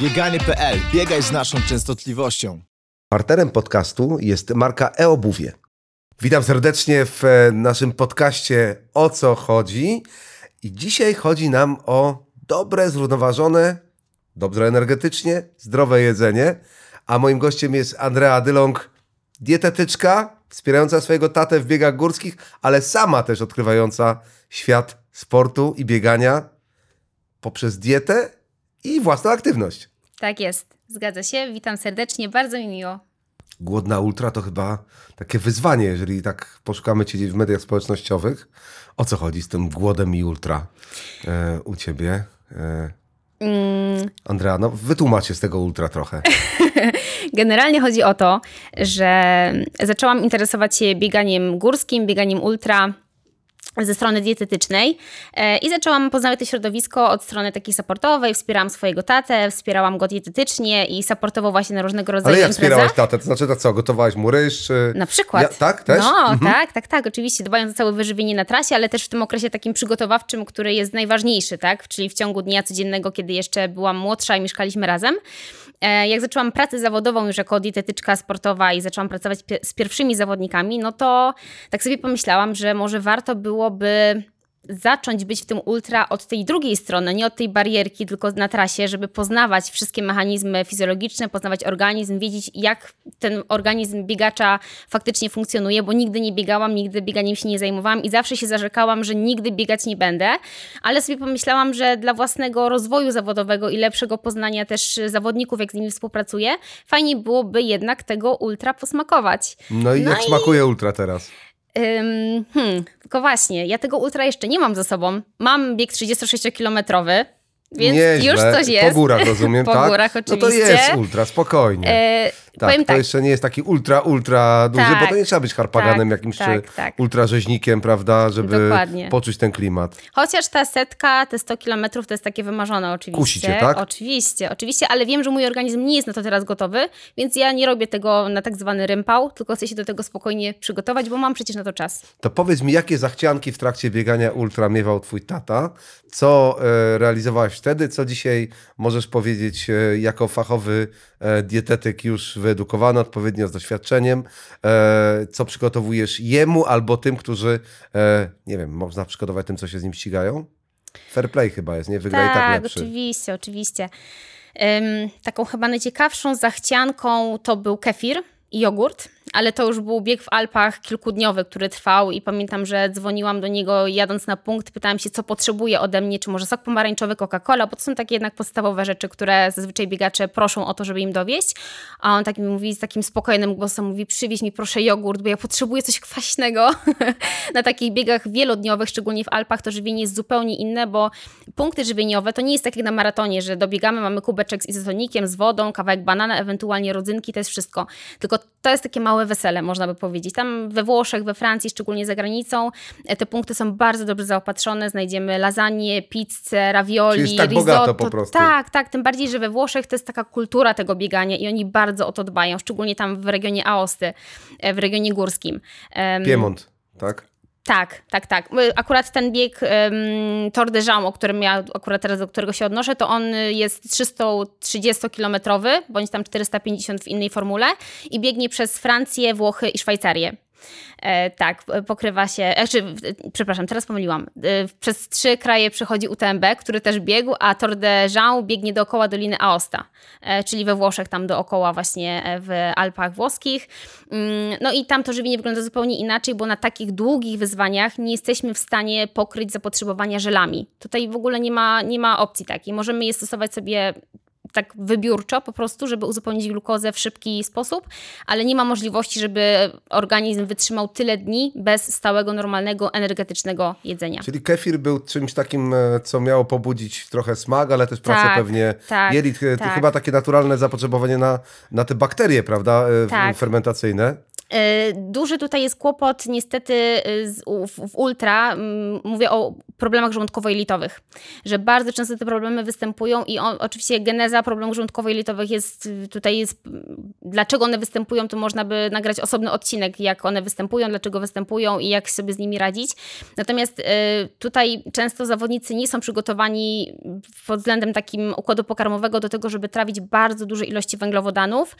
Bieganie.pl. Biegaj z naszą częstotliwością. Partnerem podcastu jest marka e-obuwie. Witam serdecznie w e, naszym podcaście O co chodzi? I dzisiaj chodzi nam o dobre, zrównoważone, dobrze energetycznie, zdrowe jedzenie. A moim gościem jest Andrea Dylong, dietetyczka, wspierająca swojego tatę w biegach górskich, ale sama też odkrywająca świat sportu i biegania poprzez dietę i własną aktywność. Tak jest, zgadza się. Witam serdecznie, bardzo mi miło. Głodna ultra to chyba takie wyzwanie, jeżeli tak poszukamy cię w mediach społecznościowych. O co chodzi z tym głodem i ultra e, u ciebie? E, Mm, Andrea, no wytłumacz się z tego ultra trochę. generalnie chodzi o to, że zaczęłam interesować się bieganiem górskim, bieganiem ultra ze strony dietetycznej e, i zaczęłam poznawać to środowisko od strony takiej supportowej. Wspierałam swojego tatę, wspierałam go dietetycznie i supportował właśnie na różnego rodzaju Ale jak imprezach. wspierałaś tatę? To znaczy, to co, gotowałeś mu ryż? Czy... Na przykład. Ja, tak, też? No, tak, tak, tak, oczywiście, dbając o całe wyżywienie na trasie, ale też w tym okresie takim przygotowawczym, który jest najważniejszy, tak, czyli w ciągu dnia codziennego, kiedy jeszcze byłam młodsza i mieszkaliśmy razem. E, Jak zaczęłam pracę zawodową już jako dietetyczka sportowa i zaczęłam pracować z pierwszymi zawodnikami, no to tak sobie pomyślałam, że może warto byłoby zacząć być w tym ultra od tej drugiej strony, nie od tej barierki, tylko na trasie, żeby poznawać wszystkie mechanizmy fizjologiczne, poznawać organizm, wiedzieć jak ten organizm biegacza faktycznie funkcjonuje, bo nigdy nie biegałam, nigdy bieganiem się nie zajmowałam i zawsze się zarzekałam, że nigdy biegać nie będę, ale sobie pomyślałam, że dla własnego rozwoju zawodowego i lepszego poznania też zawodników, jak z nimi współpracuję, fajnie byłoby jednak tego ultra posmakować. No i No jak i- smakuje ultra teraz? Hmm, tylko właśnie, ja tego ultra jeszcze nie mam ze sobą. Mam bieg 36-kilometrowy, więc Nieźle. już coś jest. Po górach rozumiem, po tak? górach No to oczywiście. jest ultra, spokojnie. E, Tak, powiem to tak, jeszcze nie jest taki ultra, ultra duży, Tak, bo to nie trzeba być harpaganem tak, jakimś tak, czy tak. ultrarzeźnikiem, prawda, żeby Dokładnie. poczuć ten klimat. chociaż ta setka, te 100 kilometrów to jest takie wymarzone oczywiście. Kusi cię, tak? Oczywiście, oczywiście, ale wiem, że mój organizm nie jest na to teraz gotowy, więc ja nie robię tego na tak zwany rympał, tylko chcę się do tego spokojnie przygotować, bo mam przecież na to czas. To powiedz mi, jakie zachcianki w trakcie biegania ultra miewał twój tata? Co e, realizowałaś wtedy? Co dzisiaj możesz powiedzieć e, jako fachowy e, dietetyk już wyedukowany, odpowiednio z doświadczeniem? E, co przygotowujesz jemu albo tym, którzy, e, nie wiem, można przygotować tym, co się z nim ścigają? Fair play chyba jest, nie? Wygra i tak Tak, lepszy. oczywiście, oczywiście. Ym, taką chyba najciekawszą zachcianką to był kefir i jogurt, ale to już był bieg w Alpach kilkudniowy, który trwał i pamiętam, że dzwoniłam do niego jadąc na punkt, pytałam się, co potrzebuje ode mnie, czy może sok pomarańczowy, Coca-Cola, bo to są takie jednak podstawowe rzeczy, które zazwyczaj biegacze proszą o to, żeby im dowieść, a on tak mi mówi z takim spokojnym głosem, mówi, przywieź mi proszę jogurt, bo ja potrzebuję coś kwaśnego. na takich biegach wielodniowych, szczególnie w Alpach, to żywienie jest zupełnie inne, bo punkty żywieniowe to nie jest tak jak na maratonie, że dobiegamy, mamy kubeczek z izotonikiem, z wodą, kawałek banana, ewentualnie rodzynki, to jest wszystko. Tylko to jest takie małe wesele, można by powiedzieć. Tam we Włoszech, we Francji, szczególnie za granicą, e, te punkty są bardzo dobrze zaopatrzone. Znajdziemy lasagne, pizzę, ravioli, Czyli jest tak risotto. bogato po prostu. Tak, tak. Tym bardziej, że we Włoszech to jest taka kultura tego biegania i oni bardzo o to dbają, szczególnie tam w regionie Aosty, e, w regionie górskim. Em, Piemont, tak? Tak, tak, tak. My- Akurat ten bieg um, Tor de Jaume, o którym ja akurat teraz do którego się odnoszę, to on jest 330-kilometrowy, bądź tam 450 w innej formule i biegnie przez Francję, Włochy i Szwajcarię. E, tak, pokrywa się, e, czy, przepraszam, teraz pomyliłam. E, przez trzy kraje przechodzi UTMB, który też biegł, a Tor de Jaume biegnie dookoła Doliny Aosta, e, czyli we Włoszech, tam dookoła właśnie e, w Alpach włoskich. Mm, No i tam to żywienie wygląda zupełnie inaczej, bo na takich długich wyzwaniach nie jesteśmy w stanie pokryć zapotrzebowania żelami. Tutaj w ogóle nie ma, nie ma opcji takiej. Możemy je stosować sobie tak wybiórczo po prostu, żeby uzupełnić glukozę w szybki sposób, ale nie ma możliwości, żeby organizm wytrzymał tyle dni bez stałego, normalnego, energetycznego jedzenia. Czyli kefir był czymś takim, e, co miało pobudzić trochę smak, ale też pracę Tak, pewnie tak, jelit. e, tak. Chyba takie naturalne zapotrzebowanie na, na te bakterie, prawda, e, Tak. fermentacyjne. E, Duży tutaj jest kłopot niestety e, w, w ultra, mówię o problemach żołądkowo-jelitowych, że bardzo często te problemy występują i on, oczywiście geneza problemów żołądkowo-jelitowych jest tutaj jest, dlaczego one występują, to można by nagrać osobny odcinek, jak one występują, dlaczego występują i jak sobie z nimi radzić. Natomiast e, tutaj często zawodnicy nie są przygotowani pod względem takim układu pokarmowego do tego, żeby trawić bardzo duże ilości węglowodanów,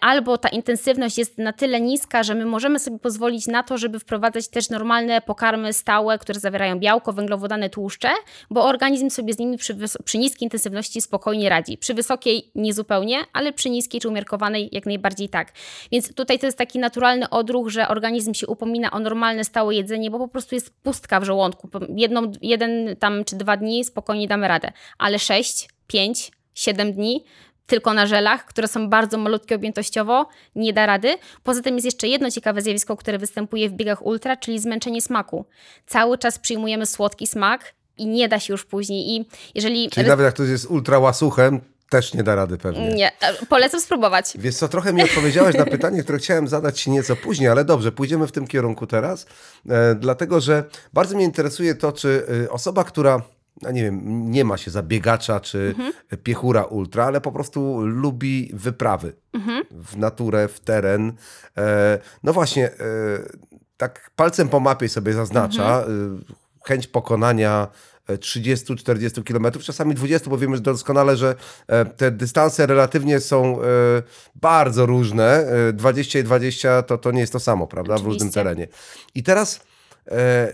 albo ta intensywność jest na tyle niska, że my możemy sobie pozwolić na to, żeby wprowadzać też normalne pokarmy stałe, które zawierają białko, węglowodany, tłuszcze, bo organizm sobie z nimi przy, przy niskiej intensywności spokojnie radzi. Przy wysokiej niezupełnie, ale przy niskiej czy umiarkowanej jak najbardziej tak. Więc tutaj to jest taki naturalny odruch, że organizm się upomina o normalne, stałe jedzenie, bo po prostu jest pustka w żołądku. Jedną, jeden tam czy dwa dni spokojnie damy radę, ale sześć, pięć, siedem dni tylko na żelach, które są bardzo malutkie objętościowo, nie da rady. Poza tym jest jeszcze jedno ciekawe zjawisko, które występuje w biegach ultra, czyli zmęczenie smaku. Cały czas przyjmujemy słodki smak i nie da się już później. I jeżeli. Czyli nawet jak ktoś jest ultra łasuchem, też nie da rady pewnie. Nie, polecam spróbować. Wiesz co, trochę mi odpowiedziałeś na pytanie, które chciałem zadać Ci nieco później, ale dobrze, pójdziemy w tym kierunku teraz, e, dlatego że bardzo mnie interesuje to, czy e, osoba, która, no nie wiem, nie ma się za biegacza czy piechura ultra, ale po prostu lubi wyprawy w naturę, w teren. E, no właśnie, e, tak palcem po mapie sobie zaznacza e, chęć pokonania e, 30-40 kilometrów, czasami 20, bo wiemy doskonale, że e, te dystanse relatywnie są e, bardzo różne. E, 20 i 20 to, to nie jest to samo, prawda, w różnym Oczywiście. terenie. I teraz, e,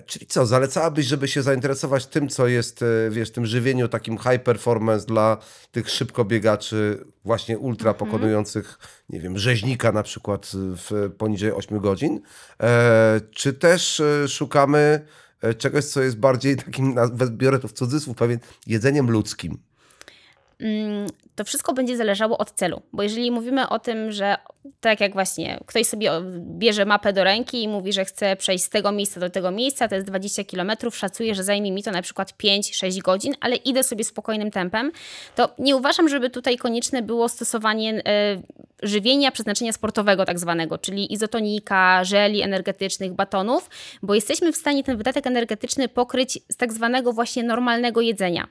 czyli co, zalecałabyś, żeby się zainteresować tym, co jest, e, wiesz, tym żywieniu takim high performance dla tych szybkobiegaczy, właśnie ultra Mhm. pokonujących, nie wiem, rzeźnika na przykład w poniżej 8 godzin, e, czy też e, szukamy e, czegoś, co jest bardziej takim, biorę to w cudzysłów pewien, jedzeniem ludzkim. Mm, to wszystko będzie zależało od celu. Bo jeżeli mówimy o tym, że tak jak właśnie ktoś sobie bierze mapę do ręki i mówi, że chce przejść z tego miejsca do tego miejsca, to jest 20 km, szacuje, że zajmie mi to na przykład 5-6 godzin, ale idę sobie spokojnym tempem, to nie uważam, żeby tutaj konieczne było stosowanie e, żywienia przeznaczenia sportowego tak zwanego, czyli izotonika, żeli energetycznych, batonów, bo jesteśmy w stanie ten wydatek energetyczny pokryć z tak zwanego właśnie normalnego jedzenia.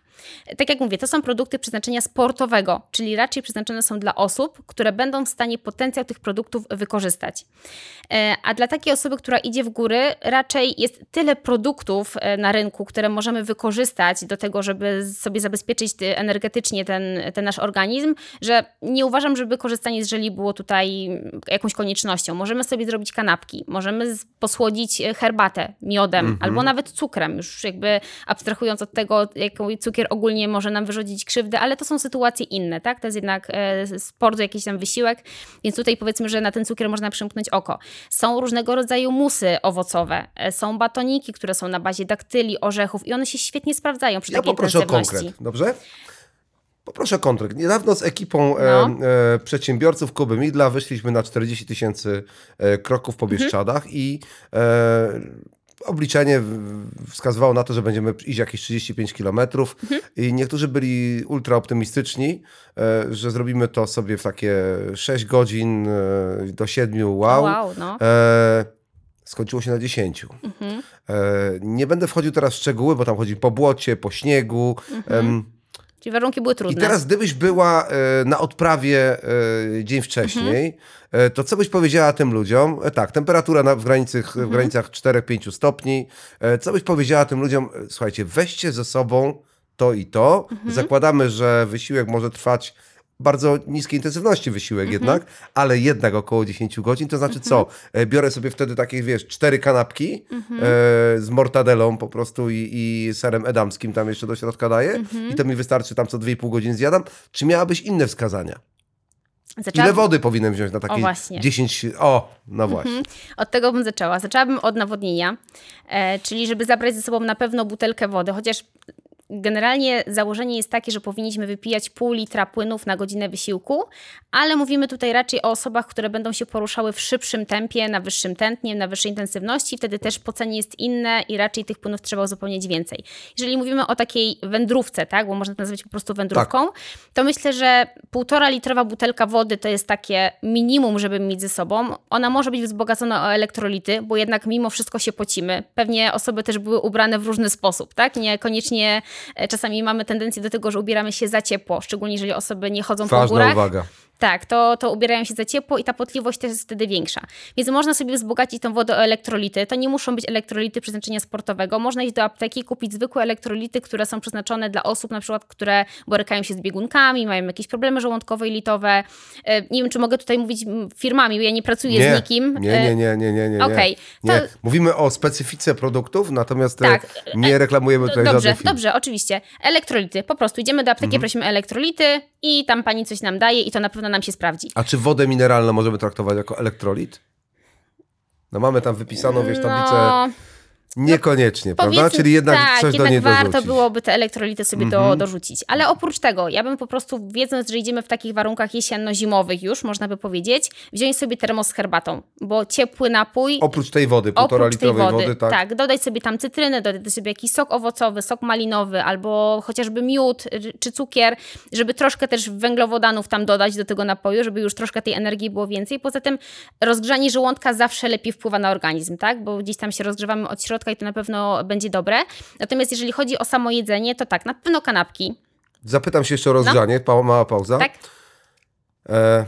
Tak jak mówię, to są produkty przeznaczenia sportowego, czyli raczej przeznaczone są dla osób, które będą w stanie potencjał tych produktów wykorzystać. E, A dla takiej osoby, która idzie w góry, raczej jest tyle produktów e, na rynku, które możemy wykorzystać do tego, żeby sobie zabezpieczyć ty- energetycznie ten, ten nasz organizm, że nie uważam, żeby korzystanie z żeli było tutaj jakąś koniecznością. Możemy sobie zrobić kanapki, możemy posłodzić e, herbatę miodem albo nawet cukrem, już jakby abstrahując od tego, jaki cukier ogólnie może nam wyrządzić krzywdę, ale to są sytuacje inne, tak? To jest jednak sport, jakiś tam wysiłek, więc tutaj powiedzmy, że na ten cukier można przymknąć oko. Są różnego rodzaju musy owocowe, e, są batoniki, które są na bazie daktyli, orzechów i one się świetnie sprawdzają przy Ja takiej poproszę o konkret, dobrze? Poproszę o konkret. Niedawno z ekipą e, No. e, przedsiębiorców Kuby Midla wyszliśmy na 40 tysięcy e, kroków po Bieszczadach i e, obliczenie wskazywało na to, że będziemy iść jakieś 35 kilometrów i niektórzy byli ultra optymistyczni, e, że zrobimy to sobie w takie 6 godzin e, do 7, wow. Wow, no. E, skończyło się na 10. E, nie będę wchodził teraz w szczegóły, bo tam chodzi po błocie, po śniegu. Em, Czyli warunki były I trudne. teraz, gdybyś była e, na odprawie e, dzień wcześniej, e, to co byś powiedziała tym ludziom? Tak, temperatura na, w, granicy, w granicach 4-5 stopni. Co byś powiedziała tym ludziom? Słuchajcie, weźcie ze sobą to i to. Zakładamy, że wysiłek może trwać bardzo niskiej intensywności wysiłek jednak, ale jednak około 10 godzin. To znaczy co? E, Biorę sobie wtedy takie, wiesz, cztery kanapki e, z mortadelą po prostu i, i serem edamskim tam jeszcze do środka daję i to mi wystarczy tam co 2,5 godziny zjadam. Czy miałabyś inne wskazania? Zaczęłam- Ile wody powinienem wziąć na takie właśnie. 10... O, no właśnie. Od tego bym zaczęła. Zaczęłabym od nawodnienia, e, czyli żeby zabrać ze sobą na pewno butelkę wody, chociaż Generalnie założenie jest takie, że powinniśmy wypijać pół litra płynów na godzinę wysiłku, ale mówimy tutaj raczej o osobach, które będą się poruszały w szybszym tempie, na wyższym tętnie, na wyższej intensywności, wtedy też pocenie jest inne i raczej tych płynów trzeba uzupełniać więcej. Jeżeli mówimy o takiej wędrówce, tak, bo można to nazwać po prostu wędrówką, to myślę, że półtora litrowa butelka wody to jest takie minimum, żeby mieć ze sobą. Ona może być wzbogacona o elektrolity, bo jednak mimo wszystko się pocimy. Pewnie osoby też były ubrane w różny sposób, tak? Niekoniecznie czasami mamy tendencję do tego, że ubieramy się za ciepło, szczególnie jeżeli osoby nie chodzą po Ważna górach. uwaga. Tak, to, to ubierają się za ciepło i ta potliwość też jest wtedy większa. Więc można sobie wzbogacić tą wodę o elektrolity. To nie muszą być elektrolity przeznaczenia sportowego. Można iść do apteki, kupić zwykłe elektrolity, które są przeznaczone dla osób na przykład, które borykają się z biegunkami, mają jakieś problemy żołądkowe i litowe. E, Nie wiem, czy mogę tutaj mówić firmami, bo ja nie pracuję Nie, z nikim. nie, E, nie, nie, nie, nie, nie. nie. To- Nie. Mówimy o specyfice produktów, natomiast e, Tak. nie reklamujemy tutaj Dobrze, żadnych firm. dobrze, oczywiście. Elektrolity. Po prostu idziemy do apteki, Mhm. prosimy elektrolity i tam pani coś nam daje i to na pewno nam się sprawdzi. A czy wodę mineralną możemy traktować jako elektrolit? No mamy tam wypisaną, wiesz, tablicę No, niekoniecznie, prawda? Powiedzmy, Czyli jednak tak, coś jednak do niej warto dorzucić. byłoby te elektrolity sobie do, Mhm. dorzucić. Ale oprócz tego, ja bym po prostu, wiedząc, że idziemy w takich warunkach jesienno-zimowych już, można by powiedzieć, wziąć sobie termos z herbatą, bo ciepły napój... Oprócz tej wody, półtora litrowej wody, wody, tak? tak. Dodać sobie tam cytrynę, dodać sobie jakiś sok owocowy, sok malinowy albo chociażby miód czy cukier, żeby troszkę też węglowodanów tam dodać do tego napoju, żeby już troszkę tej energii było więcej. Poza tym rozgrzanie żołądka zawsze lepiej wpływa na organizm, tak? Bo gdzieś tam się rozgrzewamy od środka i to na pewno będzie dobre. Natomiast jeżeli chodzi o samo jedzenie, to tak, na pewno kanapki, Zapytam się jeszcze o rozgrzanie, pa, mała pauza. No. tak? E,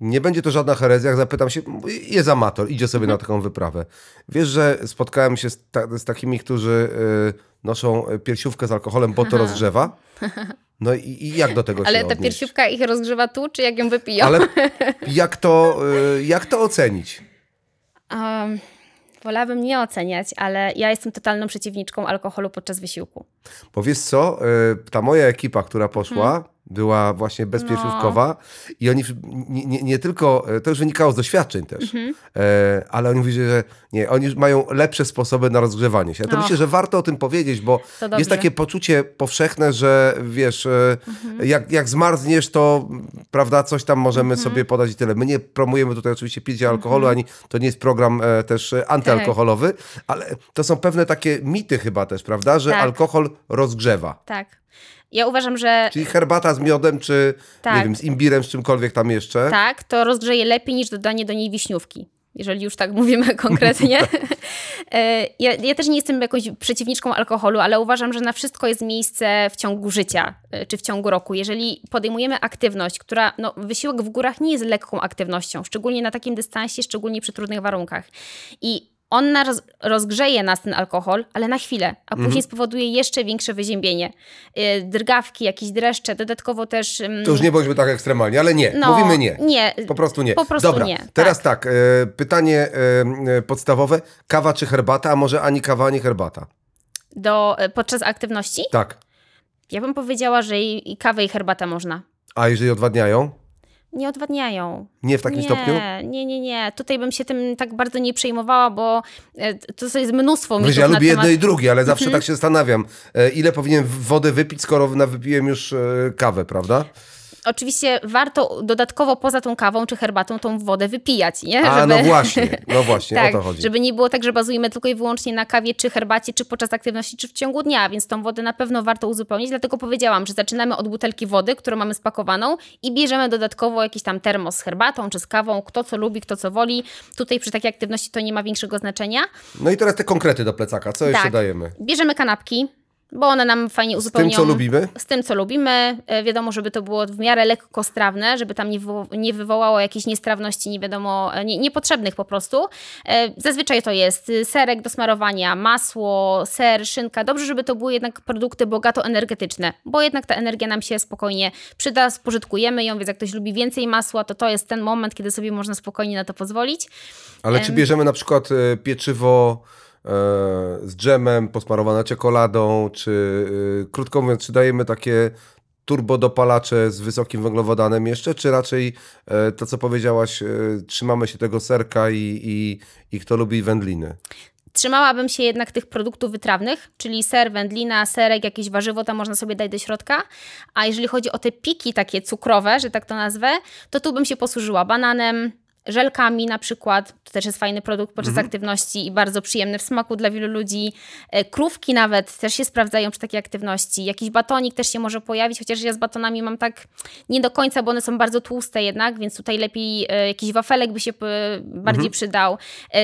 nie będzie to żadna herezja, zapytam się, jest amator, idzie sobie Mhm. na taką wyprawę. Wiesz, że spotkałem się z, ta, z takimi, którzy y, noszą piersiówkę z alkoholem, bo to rozgrzewa? No i, i jak do tego Ale się ta odnieść? piersiówka ich rozgrzewa tu, czy jak ją wypiją? Ale jak to, y, jak to ocenić? Um, wolałabym nie oceniać, ale ja jestem totalną przeciwniczką alkoholu podczas wysiłku. Bo wiesz co, y, ta moja ekipa, która poszła, Mhm. Była właśnie bezpiersiówkowa i oni nie, nie, nie tylko, y, to już wynikało z doświadczeń też, Mhm. e, ale oni mówili, że nie, oni mają lepsze sposoby na rozgrzewanie się. Ja to Och. myślę, że warto o tym powiedzieć, bo jest. Mhm. takie poczucie powszechne, że wiesz, e, jak, jak zmarzniesz, to prawda, coś tam możemy Mhm. sobie podać i tyle. My nie promujemy tutaj oczywiście picia alkoholu, ani to nie jest program e, też e, antyalkoholowy, ale to są pewne takie mity chyba też, prawda, że Tak. alkohol rozgrzewa. Tak. Ja uważam, że Czyli herbata z miodem, czy nie Tak. wiem, z imbirem, z czymkolwiek tam jeszcze. tak, to rozgrzeje lepiej niż dodanie do niej wiśniówki. Jeżeli już tak mówimy konkretnie. E, ja, ja też nie jestem jakąś przeciwniczką alkoholu, ale uważam, że na wszystko jest miejsce w ciągu życia e, czy w ciągu roku. Jeżeli podejmujemy aktywność, która, no, wysiłek w górach nie jest lekką aktywnością, szczególnie na takim dystansie, szczególnie przy trudnych warunkach. I on nas rozgrzeje nas ten alkohol, ale na chwilę, a później spowoduje jeszcze większe wyziębienie. E, Drgawki, jakieś dreszcze, dodatkowo też. To już nie bądźmy tak ekstremalnie, ale nie, no, mówimy nie. Nie, Po prostu nie. Po prostu Dobra, nie. teraz tak, e, pytanie e, e, podstawowe. Kawa czy herbata, a może ani kawa, ani herbata? Do, podczas aktywności? Tak. Ja bym powiedziała, że i, i kawę i herbatę można. A jeżeli odwadniają? Nie odwadniają. Nie w takim nie, stopniu? Nie, nie, nie. Tutaj bym się tym tak bardzo nie przejmowała, bo e, to jest mnóstwo Wiesz, ja lubię temat... jedno i drugie, ale zawsze Mhm. tak się zastanawiam. E, ile powinien wodę wypić, skoro wypiłem już e, kawę, prawda? Oczywiście warto dodatkowo poza tą kawą czy herbatą tą wodę wypijać, nie? A no właśnie, no właśnie, tak, o to chodzi. żeby nie było tak, że bazujemy tylko i wyłącznie na kawie czy herbacie, czy podczas aktywności, czy w ciągu dnia, więc tą wodę na pewno warto uzupełnić. Dlatego powiedziałam, że zaczynamy od butelki wody, którą mamy spakowaną i bierzemy dodatkowo jakiś tam termos z herbatą czy z kawą, kto co lubi, kto co woli. Tutaj przy takiej aktywności to nie ma większego znaczenia. No i teraz te konkrety do plecaka. Co jeszcze Tak. dajemy? Bierzemy kanapki, bo one nam fajnie Z uzupełnią. tym, co lubimy? Z tym, co lubimy. E, Wiadomo, żeby to było w miarę lekkostrawne, żeby tam nie, wywo- nie wywołało jakiejś niestrawności, nie wiadomo, e, nie, niepotrzebnych po prostu. E, Zazwyczaj to jest y, serek do smarowania, masło, ser, szynka. Dobrze, żeby to były jednak produkty bogato energetyczne, bo jednak ta energia nam się spokojnie przyda, spożytkujemy ją, więc jak ktoś lubi więcej masła, to to jest ten moment, kiedy sobie można spokojnie na to pozwolić. Ale czy bierzemy na przykład pieczywo z dżemem, posmarowane czekoladą, czy e, krótko mówiąc, czy dajemy takie turbodopalacze z wysokim węglowodanem jeszcze, czy raczej e, to, co powiedziałaś, e, trzymamy się tego serka i, i, i kto lubi wędliny? trzymałabym się jednak tych produktów wytrawnych, czyli ser, wędlina, serek, jakieś warzywo tam można sobie dać do środka. A jeżeli chodzi o te piki takie cukrowe, że tak to nazwę, to tu bym się posłużyła bananem, żelkami na przykład, to też jest fajny produkt podczas Mhm. aktywności i bardzo przyjemny w smaku dla wielu ludzi. E, Krówki nawet też się sprawdzają przy takiej aktywności. Jakiś batonik też się może pojawić, chociaż ja z batonami mam tak nie do końca, bo one są bardzo tłuste jednak, więc tutaj lepiej e, jakiś wafelek by się e, bardziej Mhm. przydał.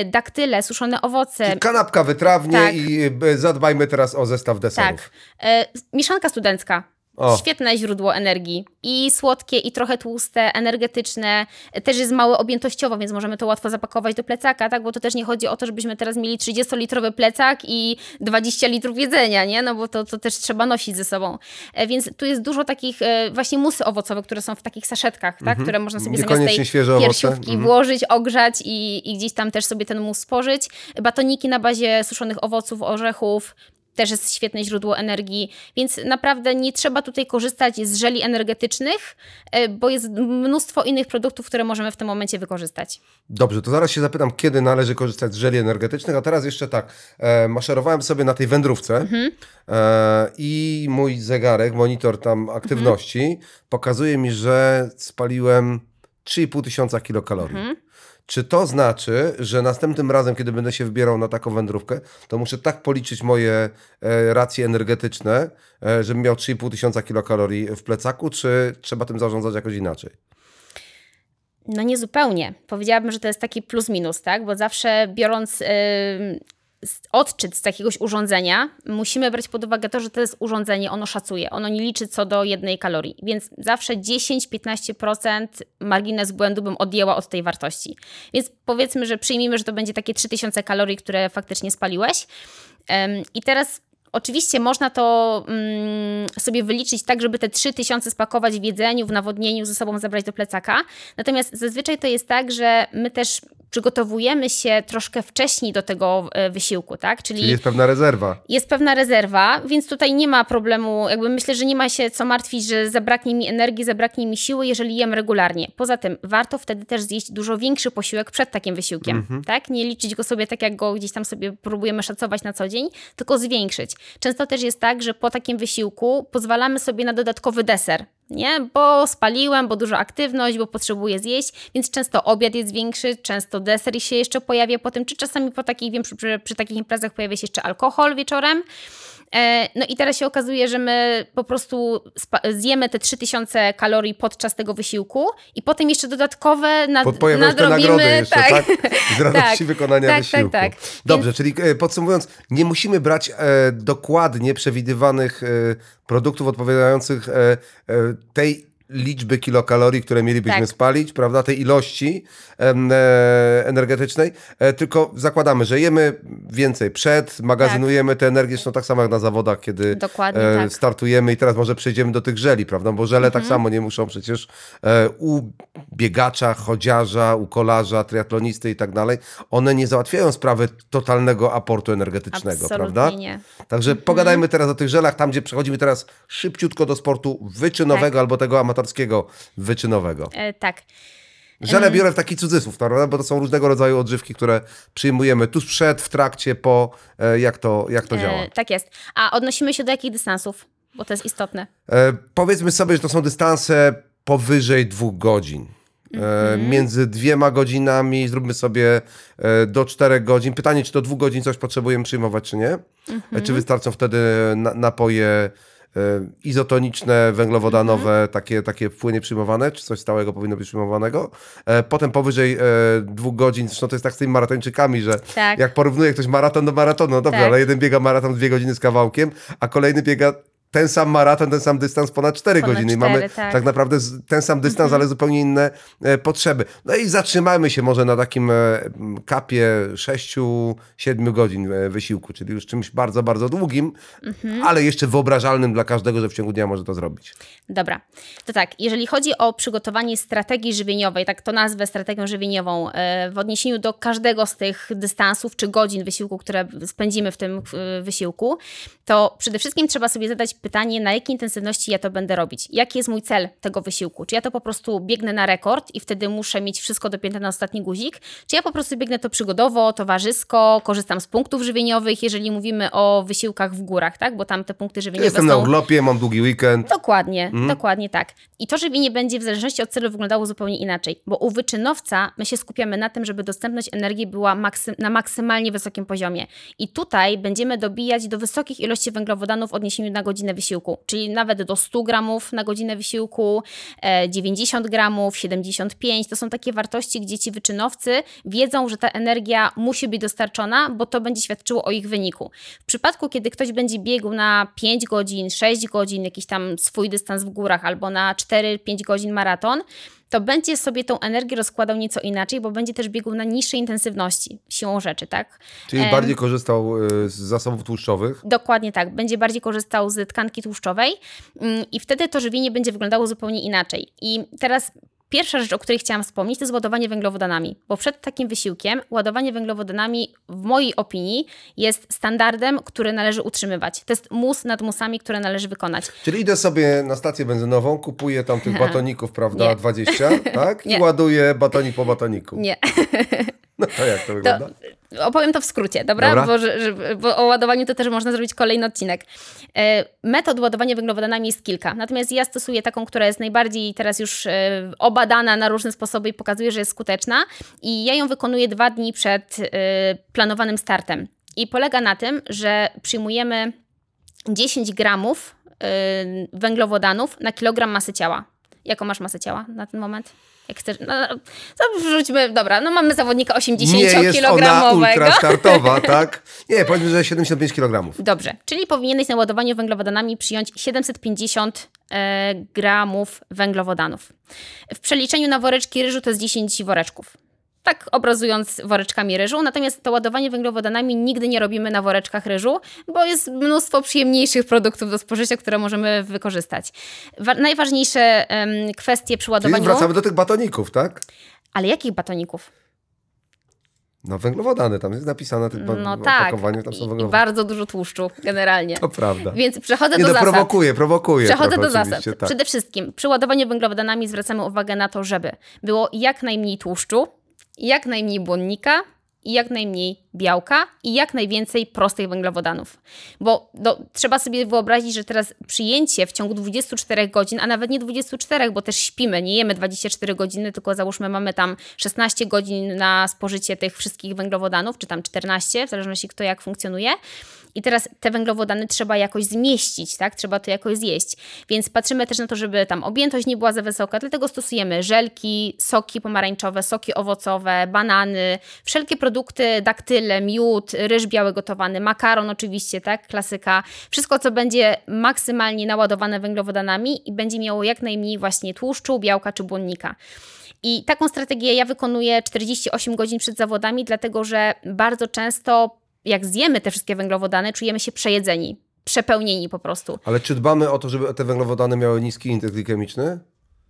Daktyle, suszone owoce. Kanapka wytrawnie Tak. i zadbajmy teraz o zestaw deserów. Tak. Mieszanka studencka. O. Świetne źródło energii. I słodkie, i trochę tłuste, energetyczne. Też jest mało objętościowo, więc możemy to łatwo zapakować do plecaka, tak? Bo to też nie chodzi o to, żebyśmy teraz mieli 30-litrowy plecak i 20 litrów jedzenia, nie? No bo to, to też trzeba nosić ze sobą. E, Więc tu jest dużo takich e, właśnie musy owocowe, które są w takich saszetkach, tak? Które można sobie zamiast tej piersiówki Mhm. włożyć, ogrzać i, i gdzieś tam też sobie ten mus spożyć. Batoniki na bazie suszonych owoców, orzechów, też jest świetne źródło energii, więc naprawdę nie trzeba tutaj korzystać z żeli energetycznych, e, bo jest mnóstwo innych produktów, które możemy w tym momencie wykorzystać. Dobrze, to zaraz się zapytam, kiedy należy korzystać z żeli energetycznych, a teraz jeszcze tak, e, maszerowałem sobie na tej wędrówce Mhm. e, i mój zegarek, monitor tam aktywności pokazuje mi, że spaliłem 3,5 tysiąca kilokalorii. Mhm. Czy to znaczy, że następnym razem, kiedy będę się wybierał na taką wędrówkę, to muszę tak policzyć moje e, racje energetyczne, e, żebym miał 3,5 tysiąca kilokalorii w plecaku, czy trzeba tym zarządzać jakoś inaczej? No nie zupełnie. Powiedziałabym, że to jest taki plus minus, tak? Bo zawsze biorąc s- odczyt z jakiegoś urządzenia, musimy brać pod uwagę to, że to jest urządzenie, ono szacuje, ono nie liczy co do jednej kalorii, więc zawsze 10-15% margines błędu bym odjęła od tej wartości. Więc powiedzmy, że przyjmijmy, że to będzie takie 3000 kalorii, które faktycznie spaliłeś. I teraz Oczywiście można to mm, sobie wyliczyć tak, żeby te 3000 spakować w jedzeniu, w nawodnieniu, ze sobą zabrać do plecaka. Natomiast zazwyczaj to jest tak, że my też przygotowujemy się troszkę wcześniej do tego e, wysiłku, tak? Czyli jest pewna rezerwa. jest pewna rezerwa, więc tutaj nie ma problemu, jakby myślę, że nie ma się co martwić, że zabraknie mi energii, zabraknie mi siły, jeżeli jem regularnie. Poza tym warto wtedy też zjeść dużo większy posiłek przed takim wysiłkiem, tak? Nie liczyć go sobie tak, jak go gdzieś tam sobie próbujemy szacować na co dzień, tylko zwiększyć. Często też jest tak, że po takim wysiłku pozwalamy sobie na dodatkowy deser, nie? Bo spaliłem, bo dużo aktywność, bo potrzebuję zjeść, więc często obiad jest większy, często deser się jeszcze pojawia po tym, czy czasami po takich, wiem, przy, przy, przy takich imprezach pojawia się jeszcze alkohol wieczorem. E, No i teraz się okazuje, że my po prostu zjemy te 3000 kalorii podczas tego wysiłku i potem jeszcze dodatkowe nad, nadrobimy. nagrody jeszcze, tak? Z radości Tak, wykonania tak, wysiłku. tak, tak. Dobrze, czyli e, podsumowując, nie musimy brać e, dokładnie przewidywanych e, produktów odpowiadających e, e, tej liczby kilokalorii, które mielibyśmy Tak. spalić, prawda, tej ilości e, energetycznej, e, tylko zakładamy, że jemy więcej przed, magazynujemy tę energię, zresztą tak samo jak na zawodach, kiedy Tak. Dokładnie e, tak. startujemy i teraz może przejdziemy do tych żeli, prawda, bo żele tak samo nie muszą przecież u biegacza, chodziarza, u kolarza, triatlonisty i tak dalej, one nie załatwiają sprawy totalnego aportu energetycznego, Absolutnie prawda? nie. Także pogadajmy teraz o tych żelach, tam gdzie przechodzimy teraz szybciutko do sportu wyczynowego Tak. albo tego amatorskiego wyczynowego. E, tak. Żele biorę w taki cudzysłów, prawda? bo to są różnego rodzaju odżywki, które przyjmujemy tuż przed, w trakcie, po, e, jak to, jak to działa. E, tak jest. A odnosimy się do jakich dystansów? Bo to jest istotne. E, powiedzmy sobie, że to są dystanse powyżej dwóch godzin. E, Mhm. między dwiema godzinami zróbmy sobie e, do czterech godzin. Pytanie, czy do dwóch godzin coś potrzebujemy przyjmować, czy nie? E, Mhm. Czy wystarczą wtedy na, napoje izotoniczne, węglowodanowe, Mhm. takie, takie płynie przyjmowane, czy coś stałego powinno być przyjmowanego. E, potem powyżej e, dwóch godzin, zresztą to jest tak z tymi maratończykami, że Tak. jak porównuje ktoś maraton do maratonu, no dobrze, Tak. ale jeden biega maraton dwie godziny z kawałkiem, a kolejny biega ten sam maraton, ten sam dystans ponad 4 Ponad godziny. I cztery, mamy tak. tak naprawdę ten sam dystans, ale zupełnie inne e, potrzeby. No i zatrzymajmy się może na takim e, kapie 6-7 godzin e, wysiłku, czyli już czymś bardzo, bardzo długim, ale jeszcze wyobrażalnym dla każdego, że w ciągu dnia może to zrobić. Dobra, to tak, jeżeli chodzi o przygotowanie strategii żywieniowej, tak to nazwę strategią żywieniową, e, w odniesieniu do każdego z tych dystansów czy godzin wysiłku, które spędzimy w tym e, wysiłku, to przede wszystkim trzeba sobie zadać pytanie, na jakiej intensywności ja to będę robić. Jaki jest mój cel tego wysiłku? Czy ja to po prostu biegnę na rekord i wtedy muszę mieć wszystko dopięte na ostatni guzik? Czy ja po prostu biegnę to przygodowo, towarzysko, korzystam z punktów żywieniowych, jeżeli mówimy o wysiłkach w górach, tak? Bo tam te punkty żywieniowe Jestem są... na urlopie, mam długi weekend. Dokładnie, dokładnie tak. I to żywienie będzie w zależności od celu wyglądało zupełnie inaczej, bo u wyczynowca my się skupiamy na tym, żeby dostępność energii była maksy na maksymalnie wysokim poziomie. I tutaj będziemy dobijać do wysokich ilości węglowodanów w odniesieniu na godzinę wysiłku, czyli nawet do 100 gramów na godzinę wysiłku, e, 90 gramów, 75. To są takie wartości, gdzie ci wyczynowcy wiedzą, że ta energia musi być dostarczona, bo to będzie świadczyło o ich wyniku. W przypadku, kiedy ktoś będzie biegł na 5 godzin, 6 godzin, jakiś tam swój dystans w górach, albo na 4-5 godzin maraton, to będzie sobie tą energię rozkładał nieco inaczej, bo będzie też biegł na niższej intensywności, siłą rzeczy, tak? Czyli Em, bardziej korzystał y, z zasobów tłuszczowych. Dokładnie tak. Będzie bardziej korzystał z tkanki tłuszczowej mm, i wtedy to żywienie będzie wyglądało zupełnie inaczej. I teraz pierwsza rzecz, o której chciałam wspomnieć, to jest ładowanie węglowodanami, bo przed takim wysiłkiem ładowanie węglowodanami w mojej opinii jest standardem, który należy utrzymywać. To jest mus nad musami, które należy wykonać. Czyli idę sobie na stację benzynową, kupuję tam tych batoników, prawda, Nie. 20, tak? I ładuję batonik po batoniku. Nie. No to jak to To wygląda? opowiem to w skrócie, dobra? Dobra. Bo, że, bo o ładowaniu to też można zrobić kolejny odcinek. E, metod ładowania węglowodanami jest kilka, natomiast ja stosuję taką, która jest najbardziej teraz już e, obadana na różne sposoby i pokazuje, że jest skuteczna i ja ją wykonuję dwa dni przed e, planowanym startem. I polega na tym, że przyjmujemy 10 gramów węglowodanów na kilogram masy ciała. Jaką masz masę ciała na ten moment? Jak chcesz, no, to wrzućmy, dobra, no mamy zawodnika Nie jest ona 80-kilogramowego. ultra startowa, tak? Nie, powiedzmy, że 75 kg. Dobrze, czyli powinieneś na ładowaniu węglowodanami przyjąć 750 e, gramów węglowodanów. W przeliczeniu na woreczki ryżu to jest 10 woreczków. Tak obrazując woreczkami ryżu, natomiast to ładowanie węglowodanami nigdy nie robimy na woreczkach ryżu, bo jest mnóstwo przyjemniejszych produktów do spożycia, które możemy wykorzystać. Wa- najważniejsze em, kwestie przy Czyli ładowaniu... wracamy do tych batoników, tak? Ale jakich batoników? No węglowodany, tam jest napisane ba- No tak, opakowaniu, tam są i, i węglowodany. bardzo dużo tłuszczu generalnie. To prawda. Więc przechodzę Nie, do no zasad. prowokuje, prowokuje. Przechodzę do zasad. Tak. Przede wszystkim przy ładowaniu węglowodanami zwracamy uwagę na to, żeby było jak najmniej tłuszczu, jak najmniej błonnika i jak najmniej białka i jak najwięcej prostych węglowodanów. Bo do, trzeba sobie wyobrazić, że teraz przyjęcie w ciągu 24 godzin, a nawet nie 24, bo też śpimy, nie jemy 24 godziny, tylko załóżmy mamy tam 16 godzin na spożycie tych wszystkich węglowodanów, czy tam 14, w zależności kto jak funkcjonuje. I teraz te węglowodany trzeba jakoś zmieścić, tak? Trzeba to jakoś zjeść. Więc patrzymy też na to, żeby tam objętość nie była za wysoka, dlatego stosujemy żelki, soki pomarańczowe, soki owocowe, banany, wszelkie produkty, daktyle, miód, ryż biały gotowany, makaron oczywiście, tak? Klasyka. Wszystko, co będzie maksymalnie naładowane węglowodanami i będzie miało jak najmniej właśnie tłuszczu, białka czy błonnika. I taką strategię ja wykonuję 48 godzin przed zawodami, dlatego że bardzo często, jak zjemy te wszystkie węglowodany, czujemy się przejedzeni, przepełnieni po prostu. Ale czy dbamy o to, żeby te węglowodany miały niski indeks glikemiczny?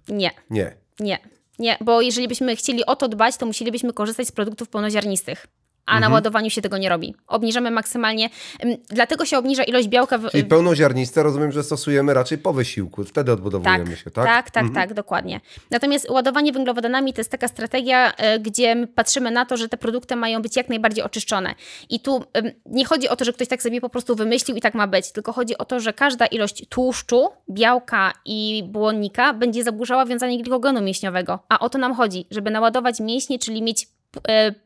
Nie, Nie. nie, nie, bo jeżeli byśmy chcieli o to dbać, to musielibyśmy korzystać z produktów pełnoziarnistych. A Mhm. na ładowaniu się tego nie robi. Obniżamy maksymalnie, ym, dlatego się obniża ilość białka w, Czyli pełnoziarniste rozumiem, że stosujemy raczej po wysiłku. Wtedy odbudowujemy się, tak? Tak, tak, tak, dokładnie. Natomiast ładowanie węglowodanami to jest taka strategia, e, gdzie my patrzymy na to, że te produkty mają być jak najbardziej oczyszczone. I tu nie chodzi o to, że ktoś tak sobie po prostu wymyślił i tak ma być, tylko chodzi o to, że każda ilość tłuszczu, białka i błonnika będzie zaburzała wiązanie glikogenu mięśniowego. A o to nam chodzi, żeby naładować mięśnie, czyli mieć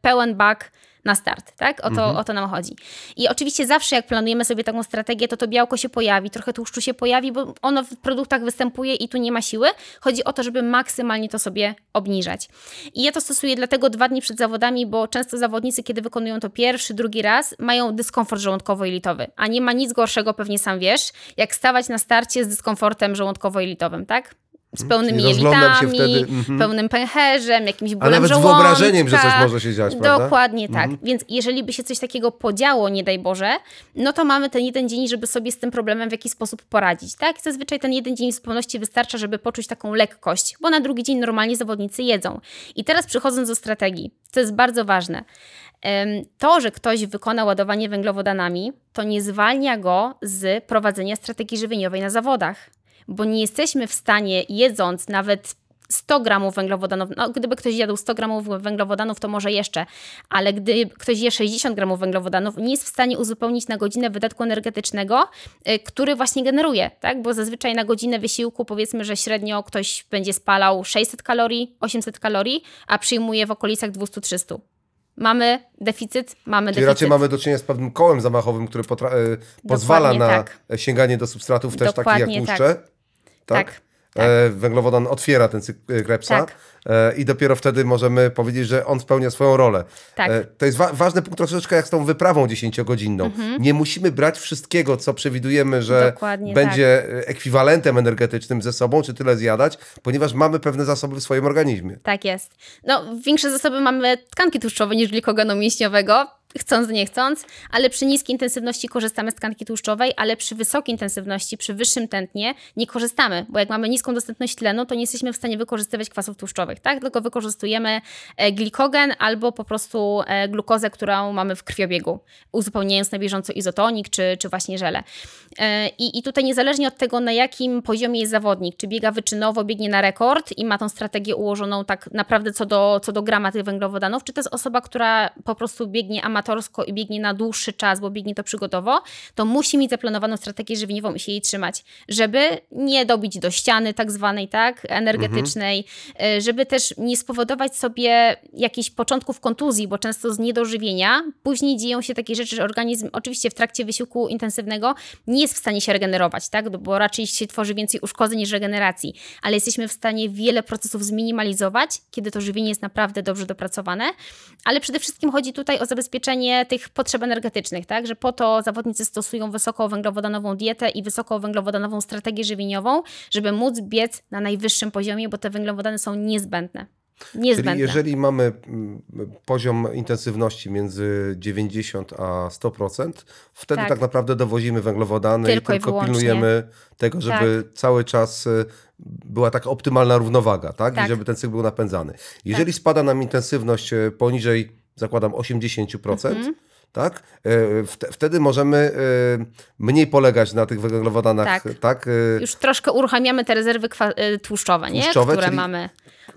pełen bak na start, tak? O to, o to nam chodzi. I oczywiście zawsze jak planujemy sobie taką strategię, to to białko się pojawi, trochę tłuszczu się pojawi, bo ono w produktach występuje i tu nie ma siły. Chodzi o to, żeby maksymalnie to sobie obniżać. I ja to stosuję dlatego dwa dni przed zawodami, bo często zawodnicy, kiedy wykonują to pierwszy, drugi raz, mają dyskomfort żołądkowo-jelitowy. A nie ma nic gorszego, pewnie sam wiesz, jak stawać na starcie z dyskomfortem żołądkowo-jelitowym, tak? Z pełnymi jelitami, wtedy, mhm. pełnym pęcherzem, jakimś A bólem nawet z żołądka. wyobrażeniem, że coś może się dziać, prawda? Mhm. Dokładnie tak. Więc jeżeli by się coś takiego podziało, nie daj Boże, no to mamy ten jeden dzień, żeby sobie z tym problemem w jakiś sposób poradzić, tak? Zazwyczaj ten jeden dzień w zupełności wystarcza, żeby poczuć taką lekkość, bo na drugi dzień normalnie zawodnicy jedzą. I teraz przechodząc do strategii, co jest bardzo ważne. To, że ktoś wykona ładowanie węglowodanami, to nie zwalnia go z prowadzenia strategii żywieniowej na zawodach, bo nie jesteśmy w stanie, jedząc nawet 100 gramów węglowodanów, no gdyby ktoś jadł 100 gramów węglowodanów, to może jeszcze, ale gdy ktoś je 60 gramów węglowodanów, nie jest w stanie uzupełnić na godzinę wydatku energetycznego, y, który właśnie generuje, tak? Bo zazwyczaj na godzinę wysiłku powiedzmy, że średnio ktoś będzie spalał 600 kalorii, 800 kalorii, a przyjmuje w okolicach 200-300. Mamy deficyt, mamy Czyli deficyt. raczej mamy do czynienia z pewnym kołem zamachowym, potra- e, pozwala na tak. sięganie do substratów też takich jak tłuszcze. Tak. Tak. Tak. E, węglowodan otwiera ten cykl Krebsa Tak. e, i dopiero wtedy możemy powiedzieć, że on spełnia swoją rolę. Tak. E, to jest wa- ważny punkt troszeczkę jak z tą wyprawą 10-godzinną. Nie musimy brać wszystkiego, co przewidujemy, że Mhm. Dokładnie tak. będzie e, ekwiwalentem energetycznym ze sobą, czy tyle zjadać, ponieważ mamy pewne zasoby w swoim organizmie. Tak jest. No, większe zasoby mamy tkanki tłuszczowe niż glikogenu mięśniowego, chcąc, nie chcąc, ale przy niskiej intensywności korzystamy z tkanki tłuszczowej, ale przy wysokiej intensywności, przy wyższym tętnie nie korzystamy, bo jak mamy niską dostępność tlenu, to nie jesteśmy w stanie wykorzystywać kwasów tłuszczowych, tak? Tylko wykorzystujemy e, glikogen albo po prostu e, glukozę, którą mamy w krwiobiegu, uzupełniając na bieżąco izotonik czy, czy właśnie żele. E, I, I tutaj niezależnie od tego, na jakim poziomie jest zawodnik, czy biega wyczynowo, biegnie na rekord i ma tą strategię ułożoną tak naprawdę co do, co do grama tych węglowodanów, czy to jest osoba, która po prostu biegnie amatorsko i biegnie na dłuższy czas, bo biegnie to przygodowo, to musi mieć zaplanowaną strategię żywieniową i się jej trzymać, żeby nie dobić do ściany tak zwanej, tak, energetycznej, e, żeby też nie spowodować sobie jakichś początków kontuzji, bo często z niedożywienia później dzieją się takie rzeczy, że organizm oczywiście w trakcie wysiłku intensywnego nie jest w stanie się regenerować, tak? bo raczej się tworzy więcej uszkodzeń niż regeneracji, ale jesteśmy w stanie wiele procesów zminimalizować, kiedy to żywienie jest naprawdę dobrze dopracowane, ale przede wszystkim chodzi tutaj o zabezpieczenie tych potrzeb energetycznych, tak? że po to zawodnicy stosują wysokowęglowodanową dietę i wysokowęglowodanową strategię żywieniową, żeby móc biec na najwyższym poziomie, bo te węglowodany są niezbędne. Niezbędne. Czyli jeżeli mamy mm, poziom intensywności między 90 a 100%, wtedy tak, Tak. naprawdę dowozimy węglowodany Tylko i i tylko wyłącznie. pilnujemy tego, żeby cały czas y, była taka optymalna równowaga, tak? I Tak. żeby ten cykl był napędzany. Jeżeli spada nam intensywność y, poniżej, zakładam, 80%, Mhm. tak? Y, wte- Wtedy możemy y, mniej polegać na tych węglowodanach, Tak. tak? Y, Już troszkę uruchamiamy te rezerwy y, tłuszczowe, nie? Tłuszczowe, które czyli- mamy.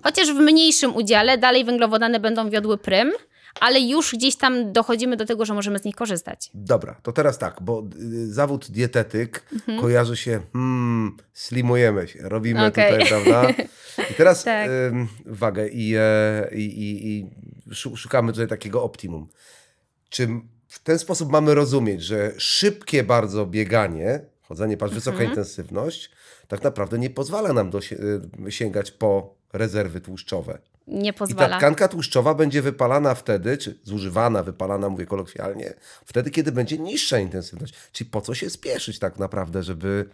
Chociaż w mniejszym udziale dalej węglowodany będą wiodły prym, ale już gdzieś tam dochodzimy do tego, że możemy z nich korzystać. Dobra, to teraz tak, bo y, zawód dietetyk Mhm. kojarzy się, hmm, slimujemy się, robimy Okej. tutaj, prawda? I teraz Tak. ym, uwaga, i, e, i, i, i szukamy tutaj takiego optimum. Czy w ten sposób mamy rozumieć, że szybkie bardzo bieganie, chodzenie, patrz, wysoka Mhm. intensywność, tak naprawdę nie pozwala nam do, sięgać po rezerwy tłuszczowe. Nie I ta pozwala. tkanka tłuszczowa będzie wypalana wtedy, czy zużywana, wypalana, mówię kolokwialnie, wtedy, kiedy będzie niższa intensywność. Czyli po co się spieszyć tak naprawdę, żeby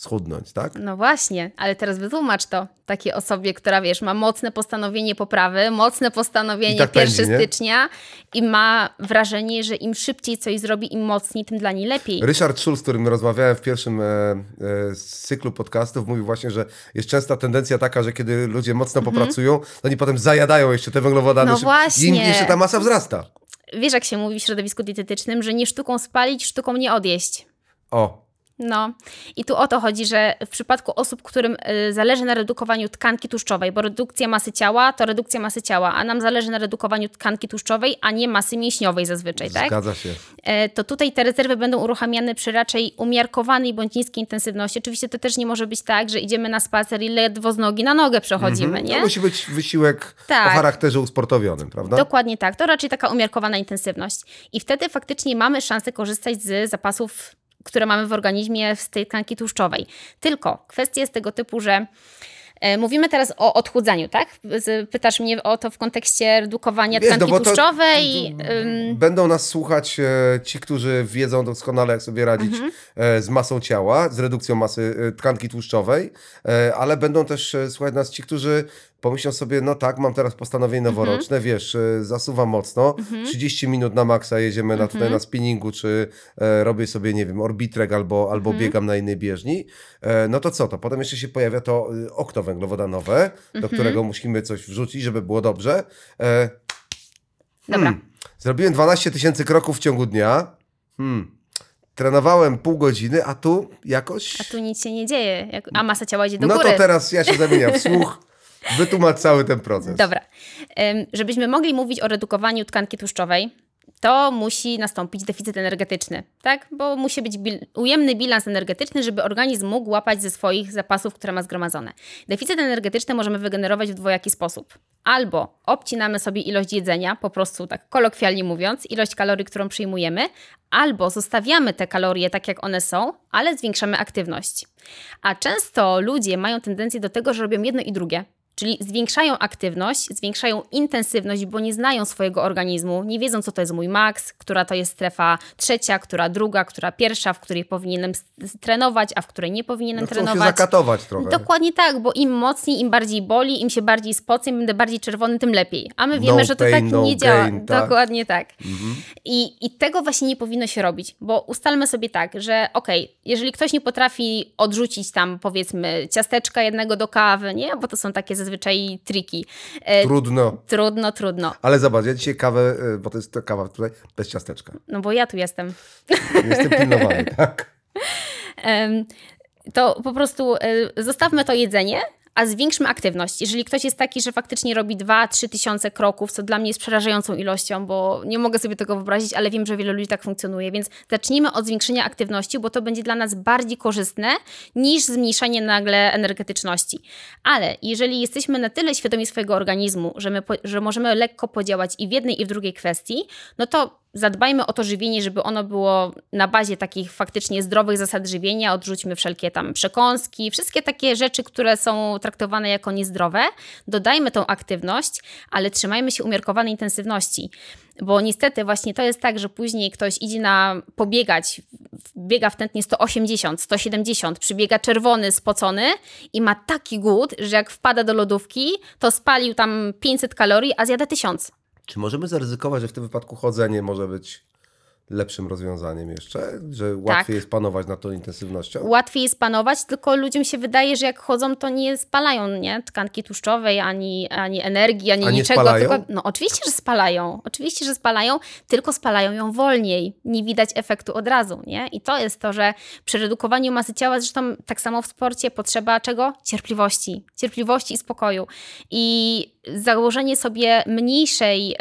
schudnąć, tak? No właśnie, ale teraz wytłumacz to takiej osobie, która wiesz, ma mocne postanowienie poprawy, mocne postanowienie I tak 1 pędzi, nie? stycznia i ma wrażenie, że im szybciej coś zrobi, im mocniej, tym dla niej lepiej. Ryszard Schulz, z którym rozmawiałem w pierwszym e, e, cyklu podcastów, mówił właśnie, że jest częsta tendencja taka, że kiedy ludzie mocno popracują, to oni potem zajadają jeszcze te węglowodany. Mhm. No właśnie. I jeszcze ta masa wzrasta. Wiesz, jak się mówi w środowisku dietetycznym, że nie sztuką spalić, sztuką nie odjeść. O, No i tu o to chodzi, że w przypadku osób, którym y, zależy na redukowaniu tkanki tłuszczowej, bo redukcja masy ciała to redukcja masy ciała, a nam zależy na redukowaniu tkanki tłuszczowej, a nie masy mięśniowej zazwyczaj, tak? zgadza się. E, to tutaj te rezerwy będą uruchamiane przy raczej umiarkowanej bądź niskiej intensywności. Oczywiście to też nie może być tak, że idziemy na spacer i ledwo z nogi na nogę przechodzimy, nie? To musi być wysiłek Tak. o charakterze usportowionym, prawda? Dokładnie tak. To raczej taka umiarkowana intensywność. I wtedy faktycznie mamy szansę korzystać z zapasów, które mamy w organizmie z tej tkanki tłuszczowej. Tylko kwestia jest tego typu, że E, Mówimy teraz o odchudzaniu, tak? Pytasz mnie o to w kontekście redukowania Wiesz, no tkanki to- tłuszczowej. to- Będą nas słuchać e, ci, którzy wiedzą doskonale, jak sobie radzić Mhm. e, z masą ciała, z redukcją masy tkanki tłuszczowej, ale będą też słuchać nas ci, którzy pomyślą sobie, no tak, mam teraz postanowienie Mhm. noworoczne, wiesz, e, zasuwam mocno, 30 minut na maksa jedziemy na, Mhm. tutaj na spinningu, czy e, robię sobie, nie wiem, orbitrek albo, albo Mhm. biegam na innej bieżni, e, no to co, to potem jeszcze się pojawia to e, okno węglowodanowe, do Mhm. którego musimy coś wrzucić, żeby było dobrze. E, Dobra. Hmm. Zrobiłem 12 tysięcy kroków w ciągu dnia. Hmm. Trenowałem pół godziny, a tu jakoś. A tu nic się nie dzieje, a masa ciała idzie do no góry. to teraz ja się zamieniam w słuch. Wytłumacz cały ten proces. Dobra. Żebyśmy mogli mówić o redukowaniu tkanki tłuszczowej, to musi nastąpić deficyt energetyczny, tak? Bo musi być bil- ujemny bilans energetyczny, żeby organizm mógł łapać ze swoich zapasów, które ma zgromadzone. Deficyt energetyczny możemy wygenerować w dwojaki sposób. Albo obcinamy sobie ilość jedzenia, po prostu tak kolokwialnie mówiąc, ilość kalorii, którą przyjmujemy, albo zostawiamy te kalorie tak, jak one są, ale zwiększamy aktywność. A często ludzie mają tendencję do tego, że robią jedno i drugie. Czyli zwiększają aktywność, zwiększają intensywność, bo nie znają swojego organizmu, nie wiedzą, co to jest mój maks, która to jest strefa trzecia, która druga, która pierwsza, w której powinienem trenować, a w której nie powinienem no, chcą się trenować. zakatować trochę. Dokładnie tak, bo im mocniej, im bardziej boli, im się bardziej spocę, im będę bardziej czerwony, tym lepiej. A my wiemy, No że to pain, tak no nie działa. gain, tak. Dokładnie tak. I, I tego właśnie nie powinno się robić, bo ustalmy sobie tak, że okej, jeżeli ktoś nie potrafi odrzucić tam powiedzmy ciasteczka jednego do kawy, nie? Bo to są takie zazwyczaj triki. E, Trudno. trudno, trudno. Ale zobacz, ja dzisiaj kawę, y, bo to jest to kawa tutaj bez ciasteczka. No bo ja tu jestem. Jestem pilnowany, tak? To po prostu e, zostawmy to jedzenie, a zwiększmy aktywność. Jeżeli ktoś jest taki, że faktycznie robi 2-3 tysiące kroków, co dla mnie jest przerażającą ilością, bo nie mogę sobie tego wyobrazić, ale wiem, że wielu ludzi tak funkcjonuje, więc zacznijmy od zwiększenia aktywności, bo to będzie dla nas bardziej korzystne niż zmniejszanie nagle energetyczności. Ale jeżeli jesteśmy na tyle świadomi swojego organizmu, że, my że możemy lekko podziałać i w jednej, i w drugiej kwestii, no to zadbajmy o to żywienie, żeby ono było na bazie takich faktycznie zdrowych zasad żywienia. Odrzućmy wszelkie tam przekąski, wszystkie takie rzeczy, które są traktowane jako niezdrowe. Dodajmy tą aktywność, ale trzymajmy się umiarkowanej intensywności. Bo niestety właśnie to jest tak, że później ktoś idzie na pobiegać, biega w tętnie 180, 170, przybiega czerwony, spocony i ma taki głód, że jak wpada do lodówki, to spalił tam 500 kalorii, a zjada 1000. Czy możemy zaryzykować, że w tym wypadku chodzenie może być lepszym rozwiązaniem jeszcze? Że łatwiej Tak. jest panować nad tą intensywnością? Łatwiej jest panować, tylko ludziom się wydaje, że jak chodzą, to nie spalają nie? tkanki tłuszczowej, ani, ani energii, ani A niczego. spalają? Tylko, no oczywiście, że spalają. Oczywiście, że spalają, tylko spalają ją wolniej. Nie widać efektu od razu. Nie? I to jest to, że przy redukowaniu masy ciała, zresztą tak samo w sporcie, potrzeba czego? Cierpliwości. Cierpliwości i spokoju. I założenie sobie mniejszej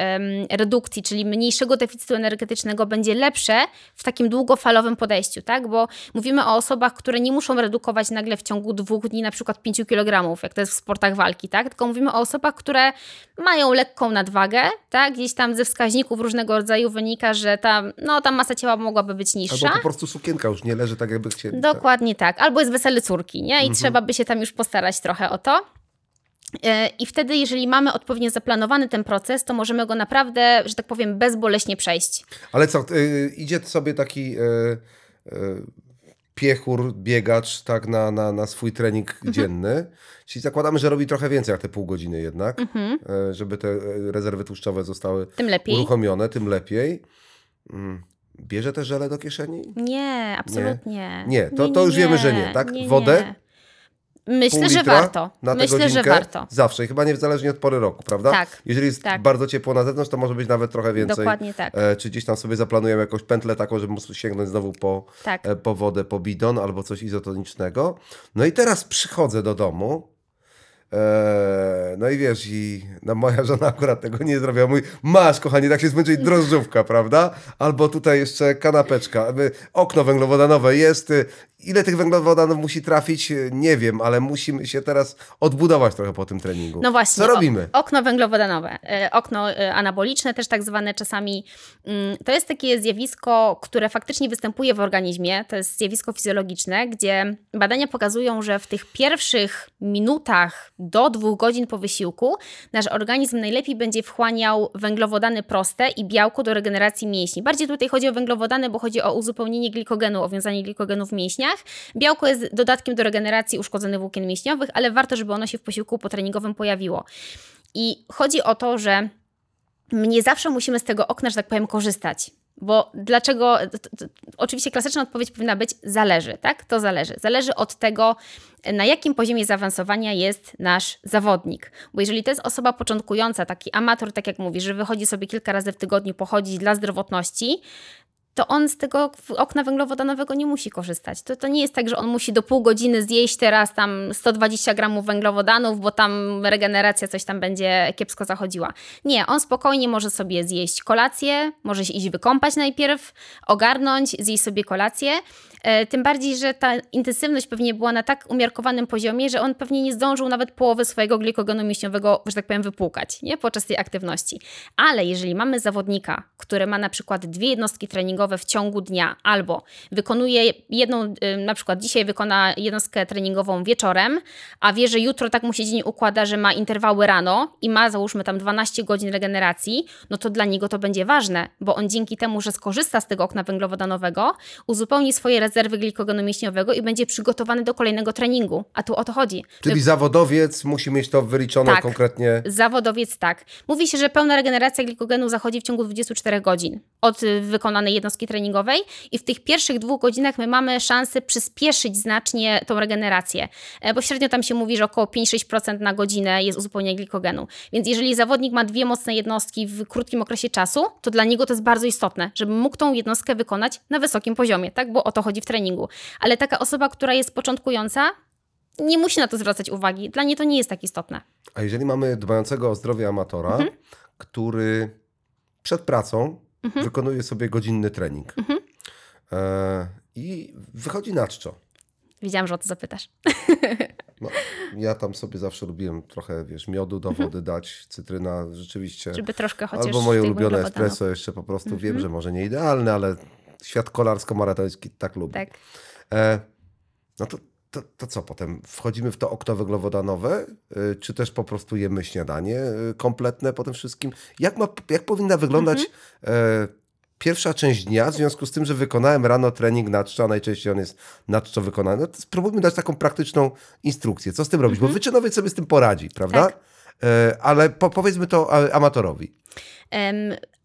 redukcji, czyli mniejszego deficytu energetycznego będzie lepsze w takim długofalowym podejściu, tak? Bo mówimy o osobach, które nie muszą redukować nagle w ciągu dwóch dni na przykład 5 kg, jak to jest w sportach walki, tak? Tylko mówimy o osobach, które mają lekką nadwagę, tak? Gdzieś tam ze wskaźników różnego rodzaju wynika, że ta, no, ta masa ciała mogłaby być niższa. Albo po prostu sukienka już nie leży tak, jakby chcieli. Dokładnie tak. Albo jest wesele córki, nie? I Mhm. trzeba by się tam już postarać trochę o to. E, I wtedy, jeżeli mamy odpowiednio zaplanowany ten proces, to możemy go naprawdę, że tak powiem, bezboleśnie przejść. Ale co, y, idzie sobie taki y, piechur, biegacz tak na, na, na swój trening Mhm. dzienny. Czyli zakładamy, że robi trochę więcej jak te pół godziny jednak, Mhm. żeby te rezerwy tłuszczowe zostały Tym lepiej. uruchomione, tym lepiej. Mm. Bierze te żele do kieszeni? Nie, absolutnie. Nie, to- to już wiemy, że nie, tak? Wodę? Myślę, że warto. Na tę Myślę, że godzinkę? warto. Zawsze i chyba niezależnie od pory roku, prawda? Tak, Jeżeli jest tak. bardzo ciepło na zewnątrz, to może być nawet trochę więcej. Dokładnie tak. E, czy gdzieś tam sobie zaplanujemy jakąś pętlę taką, żeby móc sięgnąć znowu po, Tak. e, po wodę, po bidon albo coś izotonicznego. No i teraz przychodzę do domu Eee, no i wiesz, i no, moja żona akurat tego nie zrobiła. Mówi, masz kochanie, tak się zmęczyć drożdżówka, prawda? Albo tutaj jeszcze kanapeczka. Okno węglowodanowe jest. Ile tych węglowodanów musi trafić? Nie wiem, ale musimy się teraz odbudować trochę po tym treningu. No właśnie. Co robimy? Okno węglowodanowe, e, okno e, anaboliczne, też tak zwane czasami. mm, To jest takie zjawisko, które faktycznie występuje w organizmie. To jest zjawisko fizjologiczne, gdzie badania pokazują, że w tych pierwszych minutach do dwóch godzin po wysiłku nasz organizm najlepiej będzie wchłaniał węglowodany proste i białko do regeneracji mięśni. Bardziej tutaj chodzi o węglowodany, bo chodzi o uzupełnienie glikogenu, o wiązanie glikogenu w mięśniach. Białko jest dodatkiem do regeneracji uszkodzonych włókien mięśniowych, ale warto, żeby ono się w posiłku potreningowym pojawiło. I chodzi o to, że nie zawsze musimy z tego okna, że tak powiem, korzystać. Bo dlaczego? Oczywiście klasyczna odpowiedź powinna być zależy, tak? To zależy. Zależy od tego, na jakim poziomie zaawansowania jest nasz zawodnik. Bo jeżeli to jest osoba początkująca, taki amator, tak jak mówisz, że wychodzi sobie kilka razy w tygodniu pochodzić dla zdrowotności, to on z tego okna węglowodanowego nie musi korzystać. To, to nie jest tak, że on musi do pół godziny zjeść teraz tam 120 gramów węglowodanów, bo tam regeneracja coś tam będzie kiepsko zachodziła. Nie, on spokojnie może sobie zjeść kolację, może się iść wykąpać najpierw, ogarnąć, zjeść sobie kolację. E, Tym bardziej, że ta intensywność pewnie była na tak umiarkowanym poziomie, że on pewnie nie zdążył nawet połowy swojego glikogenu mięśniowego, że tak powiem, wypłukać nie? podczas tej aktywności. Ale jeżeli mamy zawodnika, który ma na przykład dwie jednostki treningowe w ciągu dnia, albo wykonuje jedną, y, na przykład dzisiaj wykona jednostkę treningową wieczorem, a wie, że jutro tak mu się dzień układa, że ma interwały rano i ma załóżmy tam 12 godzin regeneracji, no to dla niego to będzie ważne, bo on dzięki temu, że skorzysta z tego okna węglowodanowego, uzupełni swoje rezerwy glikogenu mięśniowego i będzie przygotowany do kolejnego treningu. A tu o to chodzi. Czyli zawodowiec musi mieć to wyliczone Tak. konkretnie. Zawodowiec tak. Mówi się, że pełna regeneracja glikogenu zachodzi w ciągu 24 godzin od y, wykonanej jednostki treningowej i w tych pierwszych dwóch godzinach my mamy szansę przyspieszyć znacznie tą regenerację, E, bo średnio tam się mówi, że około 5-6% na godzinę jest uzupełnienie glikogenu. Więc jeżeli zawodnik ma dwie mocne jednostki w krótkim okresie czasu, to dla niego to jest bardzo istotne, żeby mógł tą jednostkę wykonać na wysokim poziomie, tak? Bo o to chodzi w treningu. Ale taka osoba, która jest początkująca, nie musi na to zwracać uwagi. Dla niej to nie jest tak istotne. A jeżeli mamy dbającego o zdrowie amatora, Mhm. który przed pracą Mhm. wykonuje sobie godzinny trening e, i wychodzi na czczo. Wiedziałam, że o to zapytasz. No, ja tam sobie zawsze lubiłem trochę, wiesz, miodu do wody dać, cytryna rzeczywiście. Mhm. Żeby troszkę chociaż Albo moje ulubione węglowodanów. espresso jeszcze po prostu wiem, Mhm. że może nie idealne, ale świat kolarsko-maratoński tak lubi. Tak. E, no to, to, to co potem? Wchodzimy w to okno węglowodanowe, y, czy też po prostu jemy śniadanie y, kompletne po tym wszystkim? Jak, ma, jak powinna wyglądać Mhm. e, pierwsza część dnia w związku z tym, że wykonałem rano trening na czczo, a najczęściej on jest na czczo wykonany? No to spróbujmy dać taką praktyczną instrukcję. Co z tym robić? Bo wyczynowiec sobie z tym poradzi, prawda? Mhm. Tak. E, ale po, powiedzmy to amatorowi.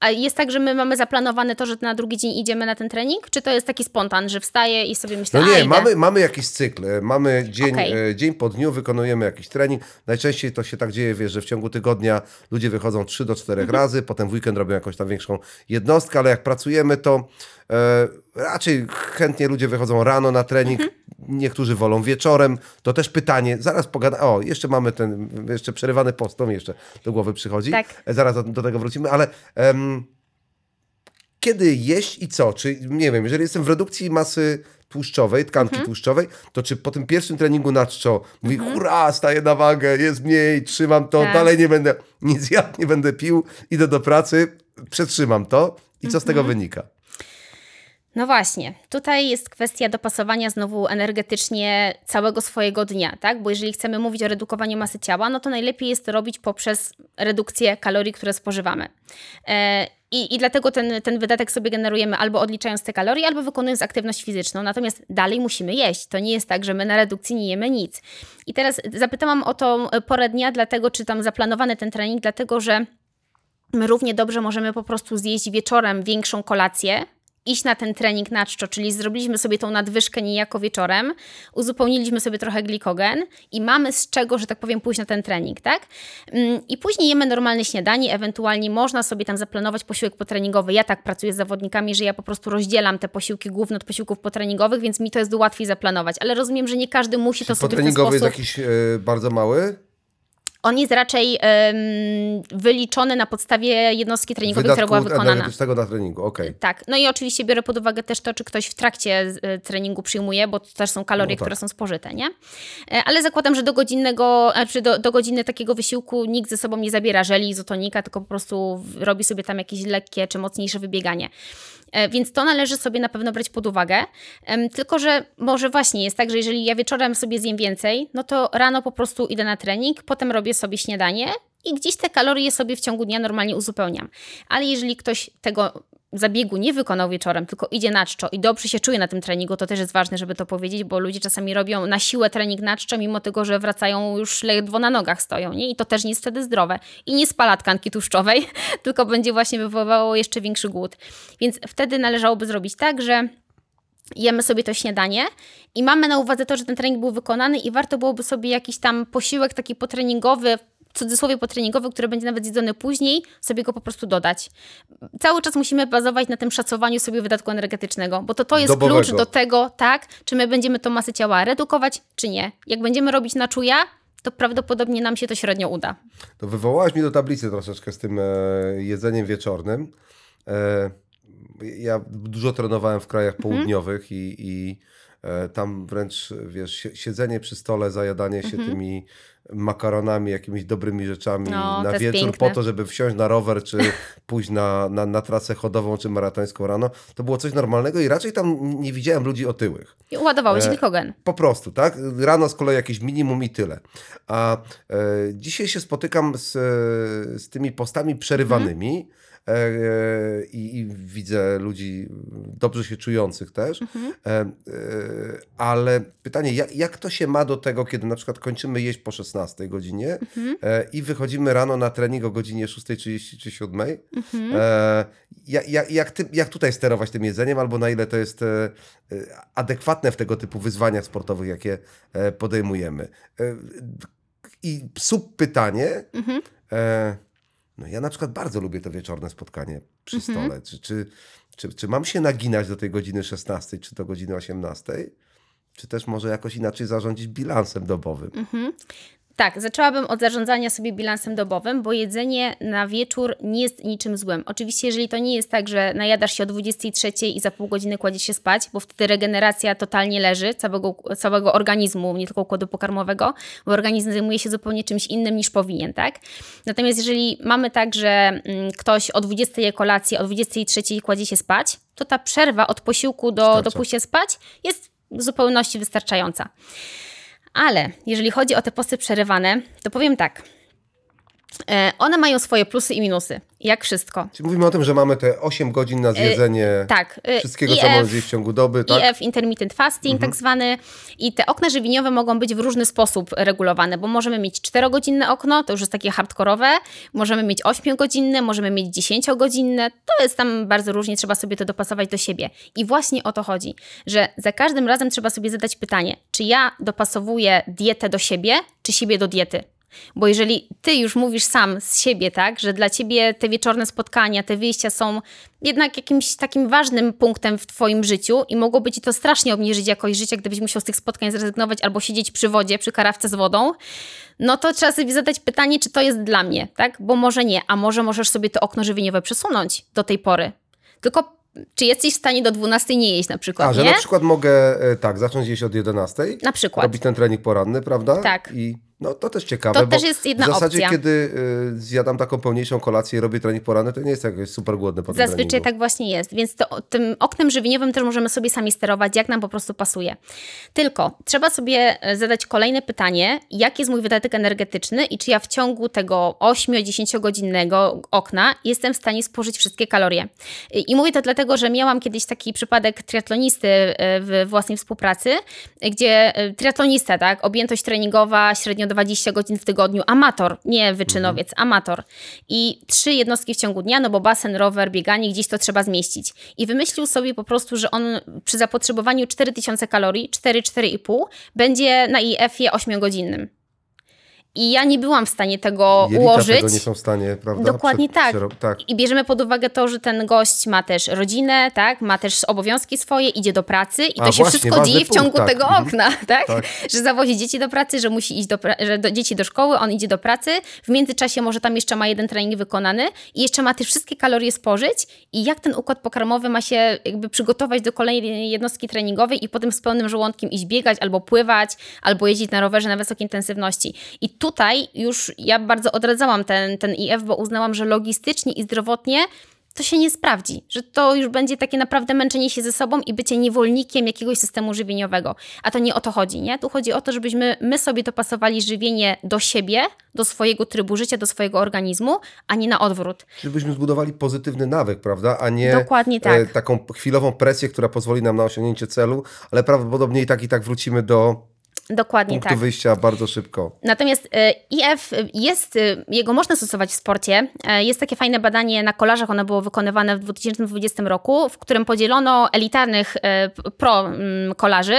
A jest tak, że my mamy zaplanowane to, że na drugi dzień idziemy na ten trening? Czy to jest taki spontan, że wstaję i sobie myślę, No nie, mamy, mamy jakiś cykl. Mamy dzień, Okej. e, dzień po dniu, wykonujemy jakiś trening. Najczęściej to się tak dzieje, wiesz, że w ciągu tygodnia ludzie wychodzą 3 do 4 Mhm. razy, potem w weekend robią jakąś tam większą jednostkę, ale jak pracujemy, to e, raczej chętnie ludzie wychodzą rano na trening. Mhm. Niektórzy wolą wieczorem. To też pytanie, zaraz pogada. O, jeszcze mamy ten, jeszcze przerywany post, to mi jeszcze do głowy przychodzi. Tak. Zaraz do, do tego wrócimy, ale em, kiedy jeść i co? Czy nie wiem, jeżeli jestem w redukcji masy tłuszczowej, tkanki Mhm. tłuszczowej, to czy po tym pierwszym treningu na czczo mówi, hurra, staję na wagę, jest mniej, trzymam to, Tak. dalej nie będę nic jadł, nie będę pił, idę do pracy, przetrzymam to i co z tego Mhm. wynika? No właśnie, tutaj jest kwestia dopasowania znowu energetycznie całego swojego dnia, tak? Bo jeżeli chcemy mówić o redukowaniu masy ciała, no to najlepiej jest to robić poprzez redukcję kalorii, które spożywamy. E, i, I dlatego ten, ten wydatek sobie generujemy albo odliczając te kalorie, albo wykonując aktywność fizyczną. Natomiast dalej musimy jeść. To nie jest tak, że my na redukcji nie jemy nic. I teraz zapytałam o tą porę dnia, dlatego czy tam zaplanowany ten trening, dlatego że my równie dobrze możemy po prostu zjeść wieczorem większą kolację, iść na ten trening na czczo, czyli zrobiliśmy sobie tą nadwyżkę niejako wieczorem, uzupełniliśmy sobie trochę glikogen i mamy z czego, że tak powiem, pójść na ten trening, tak? Mm, I później jemy normalne śniadanie, ewentualnie można sobie tam zaplanować posiłek potreningowy. Ja tak pracuję z zawodnikami, że ja po prostu rozdzielam te posiłki główne od posiłków potreningowych, więc mi to jest łatwiej zaplanować, ale rozumiem, że nie każdy musi to sobie w ten Potreningowy sposób... jest jakiś e, bardzo mały? On jest raczej em, wyliczony na podstawie jednostki treningowej, która była wykonana. energetycznego na treningu, okej. Tak, no i oczywiście biorę pod uwagę też to, czy ktoś w trakcie y, treningu przyjmuje, bo to też są kalorie, No tak. które są spożyte, nie? E, Ale zakładam, że do godzinnego, znaczy do, do godziny takiego wysiłku nikt ze sobą nie zabiera żeli izotonika, tylko po prostu robi sobie tam jakieś lekkie czy mocniejsze wybieganie. E, Więc to należy sobie na pewno brać pod uwagę. Tylko, że może właśnie jest tak, że jeżeli ja wieczorem sobie zjem więcej, no to rano po prostu idę na trening, potem robię sobie śniadanie i gdzieś te kalorie sobie w ciągu dnia normalnie uzupełniam. Ale jeżeli ktoś tego zabiegu nie wykonał wieczorem, tylko idzie na czczo i dobrze się czuje na tym treningu, to też jest ważne, żeby to powiedzieć, bo ludzie czasami robią na siłę trening na czczo, mimo tego, że wracają już ledwo na nogach stoją, nie? I to też nie jest wtedy zdrowe. I nie spala tkanki tłuszczowej, tylko będzie właśnie wywoływało jeszcze większy głód. Więc wtedy należałoby zrobić tak, że jemy sobie to śniadanie i mamy na uwadze to, że ten trening był wykonany i warto byłoby sobie jakiś tam posiłek taki potreningowy, cudzysłowie potreningowy, który będzie nawet zjedzony później, sobie go po prostu dodać. Cały czas musimy bazować na tym szacowaniu sobie wydatku energetycznego, bo to to jest Dobowego. klucz do tego, tak, czy my będziemy tą masę ciała redukować, czy nie. Jak będziemy robić na czuja, to prawdopodobnie nam się to średnio uda. To wywołałaś mi do tablicy troszeczkę z tym e, jedzeniem wieczornym. E, ja dużo trenowałem w krajach Mhm. południowych i, i e, tam wręcz, wiesz, sie- siedzenie przy stole, zajadanie się tymi makaronami, jakimiś dobrymi rzeczami Mhm. No, na wieczór po to, żeby wsiąść na rower, czy pójść na, na, na trasę chodową, czy maratońską rano, to było coś normalnego i raczej tam nie widziałem ludzi otyłych. I ładowałeś E, glikogen. Po prostu, tak? Rano z kolei jakieś minimum i tyle. A e, dzisiaj się spotykam z, e, z tymi postami przerywanymi e, e, i, i widzę ludzi dobrze się czujących też. E, e, ale pytanie, jak, jak to się ma do tego, kiedy na przykład kończymy jeść po 16 godzinie e, i wychodzimy rano na trening o godzinie 6.30 czy 7? E, jak, jak, jak, ty, jak tutaj sterować tym jedzeniem, albo na ile to jest e, e, adekwatne w tego typu wyzwaniach sportowych, jakie e, podejmujemy? E, I sub pytanie. E, no ja na przykład bardzo lubię to wieczorne spotkanie przy stole. Czy, czy, czy, czy mam się naginać do tej godziny 16, czy do godziny 18? Czy też może jakoś inaczej zarządzić bilansem dobowym? Tak, zaczęłabym od zarządzania sobie bilansem dobowym, bo jedzenie na wieczór nie jest niczym złym. Oczywiście, jeżeli to nie jest tak, że najadasz się o 23 i za pół godziny kładziesz się spać, bo wtedy regeneracja totalnie leży całego, całego organizmu, nie tylko układu pokarmowego, bo organizm zajmuje się zupełnie czymś innym niż powinien, tak? Natomiast jeżeli mamy tak, że mm, ktoś o 20 je kolację, o 23 kładzie się spać, to ta przerwa od posiłku do, do Starcza. pójścia spać jest w zupełności wystarczająca. Ale jeżeli chodzi o te posty przerywane, to powiem tak. E, One mają swoje plusy i minusy, jak wszystko. Czyli mówimy o tym, że mamy te 8 godzin na zjedzenie Tak. e, wszystkiego, co możemy zjeść w ciągu doby, tak? IF, intermittent fasting tak zwany. I te okna żywieniowe mogą być w różny sposób regulowane, bo możemy mieć 4-godzinne okno, to już jest takie hardkorowe, możemy mieć 8-godzinne, możemy mieć 10-godzinne, to jest tam bardzo różnie, trzeba sobie to dopasować do siebie. I właśnie o to chodzi, że za każdym razem trzeba sobie zadać pytanie, czy ja dopasowuję dietę do siebie, czy siebie do diety. Bo jeżeli ty już mówisz sam z siebie, tak, że dla ciebie te wieczorne spotkania, te wyjścia są jednak jakimś takim ważnym punktem w twoim życiu i mogłoby ci to strasznie obniżyć jakość życia, gdybyś musiał z tych spotkań zrezygnować albo siedzieć przy wodzie, przy karawce z wodą, no to trzeba sobie zadać pytanie, czy to jest dla mnie, tak? Bo może nie, a może możesz sobie to okno żywieniowe przesunąć do tej pory. Tylko czy jesteś w stanie do 12 nie jeść na przykład, A, że nie? na przykład mogę e, tak, zacząć jeść od 11, Na przykład. robić ten trening poranny, prawda? Tak. I no to też ciekawe, To bo też jest jedna w zasadzie opcja. kiedy y, zjadam taką pełniejszą kolację i robię trening poranny, to nie jest jakoś super głodny po Zazwyczaj treningu. tak właśnie jest, więc to, tym oknem żywieniowym też możemy sobie sami sterować, jak nam po prostu pasuje. Tylko trzeba sobie e, zadać kolejne pytanie, jaki jest mój wydatek energetyczny i czy ja w ciągu tego 8-10 godzinnego okna jestem w stanie spożyć wszystkie kalorie. I i mówię to dlatego, że miałam kiedyś taki przypadek triatlonisty e, w własnej współpracy, gdzie e, triatlonista, tak, objętość treningowa średnio 20 godzin w tygodniu, amator, nie wyczynowiec, amator. I trzy jednostki w ciągu dnia, no bo basen, rower, bieganie, gdzieś to trzeba zmieścić. I wymyślił sobie po prostu, że on przy zapotrzebowaniu 4000 kalorii, 4-4,5, będzie na IF-ie 8-godzinnym. I ja nie byłam w stanie tego Jelita ułożyć. tego nie są w stanie, prawda? Dokładnie Przed- tak. przero- tak. I bierzemy pod uwagę to, że ten gość ma też rodzinę, tak? ma też obowiązki swoje, idzie do pracy i to A, się właśnie, wszystko ważny dzieje w punkt, ciągu tak. tego Mhm. okna, tak? Tak. że zawozi dzieci do pracy, że musi iść do, pra- że do dzieci do szkoły, on idzie do pracy, w międzyczasie może tam jeszcze ma jeden trening wykonany i jeszcze ma te wszystkie kalorie spożyć i jak ten układ pokarmowy ma się jakby przygotować do kolejnej jednostki treningowej i potem z pełnym żołądkiem iść biegać albo pływać, albo jeździć na rowerze na wysokiej intensywności. I tutaj już ja bardzo odradzałam ten, ten IF, bo uznałam, że logistycznie i zdrowotnie to się nie sprawdzi, że to już będzie takie naprawdę męczenie się ze sobą i bycie niewolnikiem jakiegoś systemu żywieniowego. A to nie o to chodzi, nie? Tu chodzi o to, żebyśmy my sobie dopasowali żywienie do siebie, do swojego trybu życia, do swojego organizmu, a nie na odwrót. Żebyśmy zbudowali pozytywny nawyk, prawda? A nie Dokładnie tak. e, taką chwilową presję, która pozwoli nam na osiągnięcie celu, ale prawdopodobnie i tak i tak wrócimy do Dokładnie punktu tak. wyjścia bardzo szybko. Natomiast e, IF jest, e, jego można stosować w sporcie. E, Jest takie fajne badanie na kolarzach, ono było wykonywane w 2020 roku, w którym podzielono elitarnych pro mm, kolarzy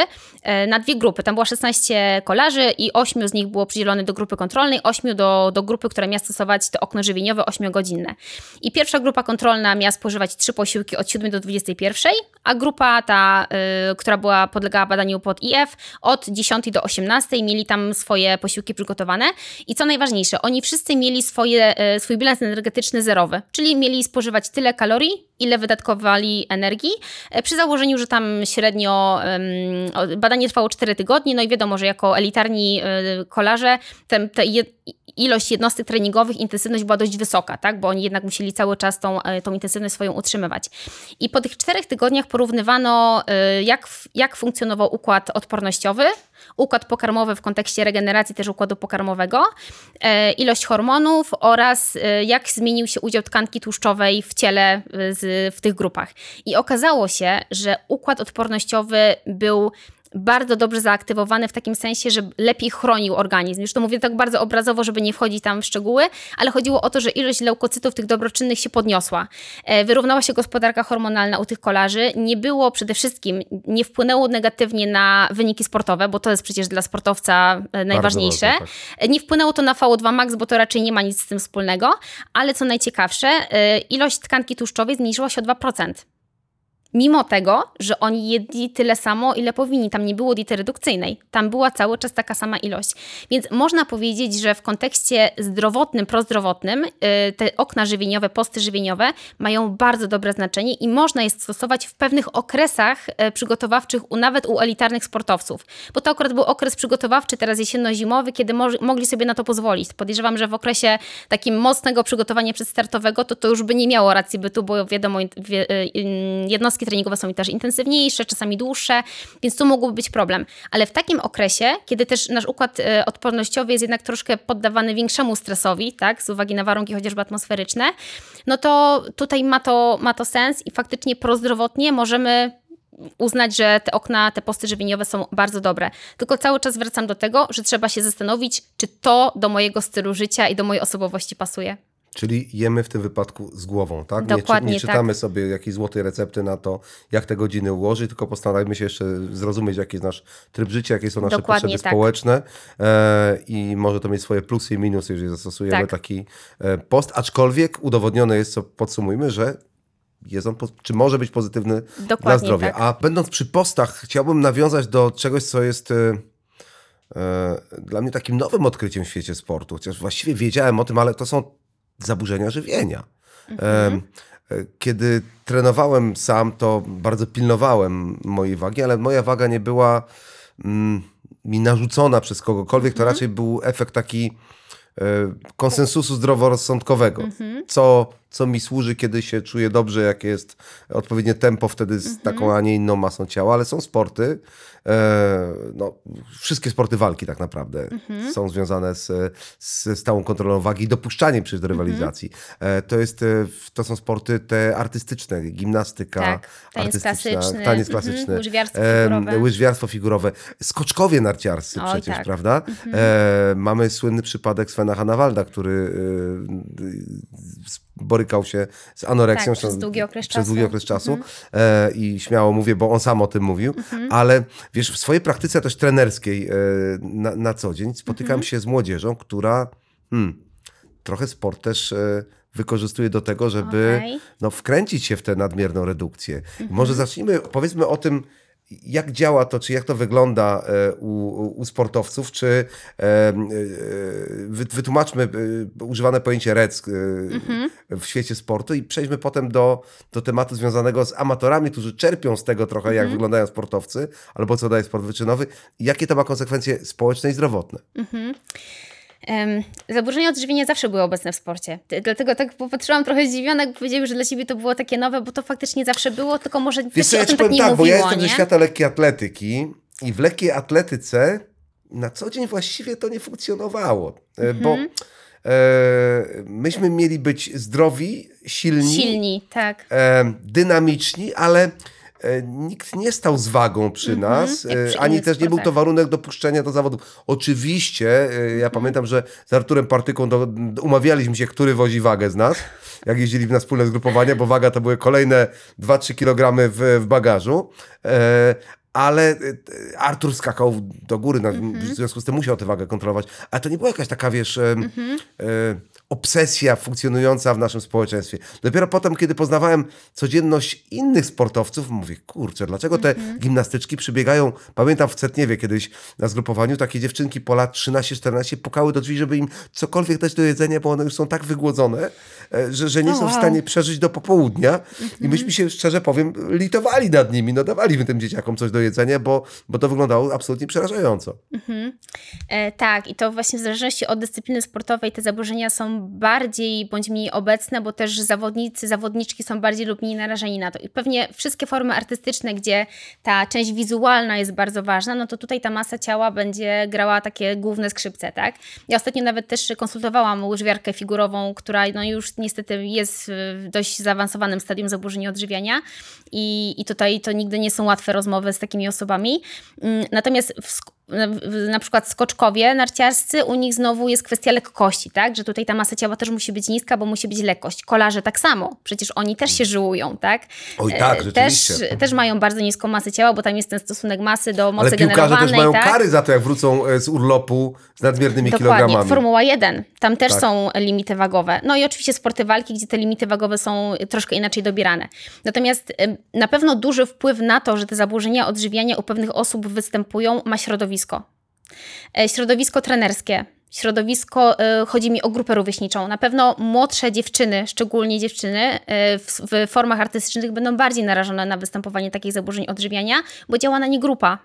na dwie grupy. Tam było 16 kolarzy i 8 z nich było przydzielone do grupy kontrolnej, 8 do, do grupy, która miała stosować to okno żywieniowe 8-godzinne. I pierwsza grupa kontrolna miała spożywać trzy posiłki od 7 do 21, a grupa ta, y, która była podlegała badaniu pod IF, od 10 do 18 mieli tam swoje posiłki przygotowane. I co najważniejsze, oni wszyscy mieli swoje, y, swój bilans energetyczny zerowy, czyli mieli spożywać tyle kalorii, ile wydatkowali energii, y, przy założeniu, że tam średnio badanie trwało 4 tygodnie, no i wiadomo, że jako elitarni y, kolarze te, te ilość jednostek treningowych, intensywność była dość wysoka, tak? bo oni jednak musieli cały czas tą, e, tą intensywność swoją utrzymywać. I po tych czterech tygodniach porównywano, y, jak, jak funkcjonował układ odpornościowy, układ pokarmowy w kontekście regeneracji też układu pokarmowego, e, ilość hormonów oraz e, jak zmienił się udział tkanki tłuszczowej w ciele e, z, w tych grupach. I okazało się, że układ odpornościowy był bardzo dobrze zaaktywowany w takim sensie, że lepiej chronił organizm. Już to mówię tak bardzo obrazowo, żeby nie wchodzić tam w szczegóły, ale chodziło o to, że ilość leukocytów tych dobroczynnych się podniosła. E, Wyrównała się gospodarka hormonalna u tych kolarzy. Nie było przede wszystkim, nie wpłynęło negatywnie na wyniki sportowe, bo to jest przecież dla sportowca e, najważniejsze. ważne, tak. Nie wpłynęło to na VO2 max, bo to raczej nie ma nic z tym wspólnego, ale co najciekawsze, e, ilość tkanki tłuszczowej zmniejszyła się o 2%. Mimo tego, że oni jedli tyle samo, ile powinni. Tam nie było diety redukcyjnej. Tam była cały czas taka sama ilość. Więc można powiedzieć, że w kontekście zdrowotnym, prozdrowotnym y, te okna żywieniowe, posty żywieniowe mają bardzo dobre znaczenie i można je stosować w pewnych okresach y, przygotowawczych, u, nawet u elitarnych sportowców. Bo to akurat był okres przygotowawczy, teraz jesienno-zimowy, kiedy mo- mogli sobie na to pozwolić. Podejrzewam, że w okresie takim mocnego przygotowania przedstartowego to to już by nie miało racji bytu, bo wiadomo, wie, jednostki treningowe są też intensywniejsze, czasami dłuższe, więc tu mógłby być problem. Ale w takim okresie, kiedy też nasz układ y, odpornościowy jest jednak troszkę poddawany większemu stresowi, tak, z uwagi na warunki chociażby atmosferyczne, no to tutaj ma to, ma to sens i faktycznie prozdrowotnie możemy uznać, że te okna, te posty żywieniowe są bardzo dobre. Tylko cały czas wracam do tego, że trzeba się zastanowić, czy to do mojego stylu życia i do mojej osobowości pasuje. Czyli jemy w tym wypadku z głową, tak? Dokładnie nie, nie czytamy tak. sobie jakiejś złotej recepty na to, jak te godziny ułożyć, tylko postarajmy się jeszcze zrozumieć, jaki jest nasz tryb życia, jakie są nasze Dokładnie potrzeby tak. społeczne e, i może to mieć swoje plusy i minusy, jeżeli zastosujemy Tak. taki e, post, aczkolwiek udowodnione jest, co podsumujmy, że jest on, czy może być pozytywny dla Dokładnie zdrowia. tak. A będąc przy postach, chciałbym nawiązać do czegoś, co jest e, e, dla mnie takim nowym odkryciem w świecie sportu. Chociaż właściwie wiedziałem o tym, ale to są zaburzenia żywienia. Em, e, Kiedy trenowałem sam, to bardzo pilnowałem mojej wagi, ale moja waga nie była mm, mi narzucona przez kogokolwiek, to raczej był efekt taki e, konsensusu zdroworozsądkowego. Co, co mi służy, kiedy się czuję dobrze, jakie jest odpowiednie tempo wtedy z taką, a nie inną masą ciała, ale są sporty, e, no, wszystkie sporty walki tak naprawdę są związane z, z stałą kontrolą wagi i dopuszczaniem przecież do rywalizacji. E, to, jest, e, to są sporty te artystyczne, gimnastyka Tak, taniec klasyczny, taniec mhm, klasyczny, łyżwiarstwo em, figurowe. łyżwiarstwo figurowe, skoczkowie narciarscy Oj, przecież, tak. prawda? E, mamy słynny przypadek Svena Hanawalda, który e, borykał się z anoreksją. Tak, przez długi okres przez czasu. długi okres czasu. E, I śmiało mówię, bo on sam o tym mówił. Ale wiesz, w swojej praktyce też trenerskiej e, na, na co dzień spotykam się z młodzieżą, która hmm, trochę sport też e, wykorzystuje do tego, żeby Okej. no, wkręcić się w tę nadmierną redukcję. Może zacznijmy, powiedzmy o tym, jak działa to, czy jak to wygląda e, u, u sportowców, czy e, e, wy- wytłumaczmy używane pojęcie REC e, w świecie sportu i przejdźmy potem do, do tematu związanego z amatorami, którzy czerpią z tego trochę, jak wyglądają sportowcy, albo co daje sport wyczynowy jakie to ma konsekwencje społeczne i zdrowotne. Em, zaburzenia odżywienia zawsze były obecne w sporcie. Dlatego tak popatrzyłam trochę zdziwiona, jak powiedzieli, że dla ciebie to było takie nowe, bo to faktycznie zawsze było, tylko może Wiesz ja o tym tak nie tak, bo mówiło, ja jestem nie? ze świata lekkiej atletyki i w lekkiej atletyce na co dzień właściwie to nie funkcjonowało, e, bo Mhm. e, myśmy mieli być zdrowi, silni, Silni, tak. e, dynamiczni, ale nikt nie stał z wagą przy nas, Mhm. jak przy e, ani też nie był to sportach. warunek dopuszczenia do zawodów. Oczywiście, e, ja pamiętam, że z Arturem Partyką do, umawialiśmy się, który wozi wagę z nas, jak jeździli na wspólne zgrupowanie, bo waga to były kolejne 2-3 kg w, w bagażu. E, ale e, Artur skakał do góry, na, Mhm. w związku z tym musiał tę wagę kontrolować. Ale to nie była jakaś taka, wiesz, Mhm. e, obsesja funkcjonująca w naszym społeczeństwie. Dopiero potem, kiedy poznawałem codzienność innych sportowców, mówię, kurczę, dlaczego te Mhm. gimnastyczki przybiegają, pamiętam w Cetniewie kiedyś na zgrupowaniu, takie dziewczynki po lat 13-14 pukały do drzwi, żeby im cokolwiek dać do jedzenia, bo one już są tak wygłodzone, e, że, że nie O, są w stanie przeżyć do popołudnia Mhm. i myśmy się, szczerze powiem, litowali nad nimi, no dawaliśmy tym dzieciakom coś do jedzenia, bo, bo to wyglądało absolutnie przerażająco. E, tak, i to właśnie w zależności od dyscypliny sportowej te zaburzenia są bardziej bądź mniej obecne, bo też zawodnicy, zawodniczki są bardziej lub mniej narażeni na to. I pewnie wszystkie formy artystyczne, gdzie ta część wizualna jest bardzo ważna, no to tutaj ta masa ciała będzie grała takie główne skrzypce, tak? Ja ostatnio nawet też konsultowałam łyżwiarkę figurową, która no już niestety jest w dość zaawansowanym stadium zaburzeń odżywiania i, i tutaj to nigdy nie są łatwe rozmowy z takimi osobami. Mm, Natomiast w, na- przykład skoczkowie narciarscy, u nich znowu jest kwestia lekkości, tak? Że tutaj ta masa ciała też musi być niska, bo musi być lekkość. Kolarze tak samo, przecież oni też się żyłują, tak? Oj, E, tak, też, rzeczywiście. też mają bardzo niską masę ciała, bo tam jest ten stosunek masy do mocy Ale piłkarze generowanej, też mają tak? kary za to, jak wrócą e, z urlopu z nadmiernymi Dokładnie, kilogramami. Formuła 1, tam też Tak. są limity wagowe. No i oczywiście sporty walki, gdzie te limity wagowe są troszkę inaczej dobierane. Natomiast na pewno duży wpływ na to, że te zaburzenia odżywiania u pewnych osób występują, ma środowisko. E, Środowisko trenerskie. Środowisko, e, chodzi mi o grupę rówieśniczą. Na pewno młodsze dziewczyny, szczególnie dziewczyny e, w, w formach artystycznych będą bardziej narażone na występowanie takich zaburzeń odżywiania, bo działa na nie grupa.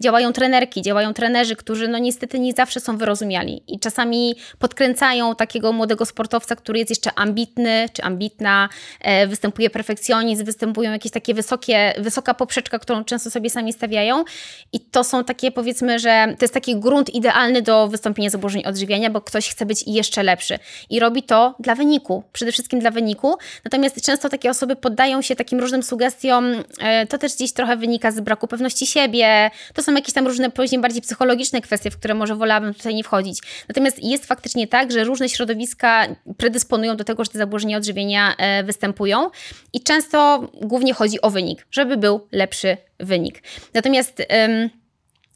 Działają trenerki, działają trenerzy, którzy no niestety nie zawsze są wyrozumiali i czasami podkręcają takiego młodego sportowca, który jest jeszcze ambitny czy ambitna, e, występuje perfekcjonizm, występują jakieś takie wysokie, wysoka poprzeczka, którą często sobie sami stawiają. I to są takie powiedzmy, że to jest taki grunt idealny do wystąpienia zaburzeń odżywiania, bo ktoś chce być jeszcze lepszy. I robi to dla wyniku, przede wszystkim dla wyniku, natomiast często takie osoby poddają się takim różnym sugestiom, e, to też gdzieś trochę wynika z braku pewności siebie, to są jakieś tam różne później bardziej psychologiczne kwestie, w które może wolałabym tutaj nie wchodzić. Natomiast jest faktycznie tak, że różne środowiska predysponują do tego, że te zaburzenia odżywienia e, występują i często głównie chodzi o wynik, żeby był lepszy wynik. Natomiast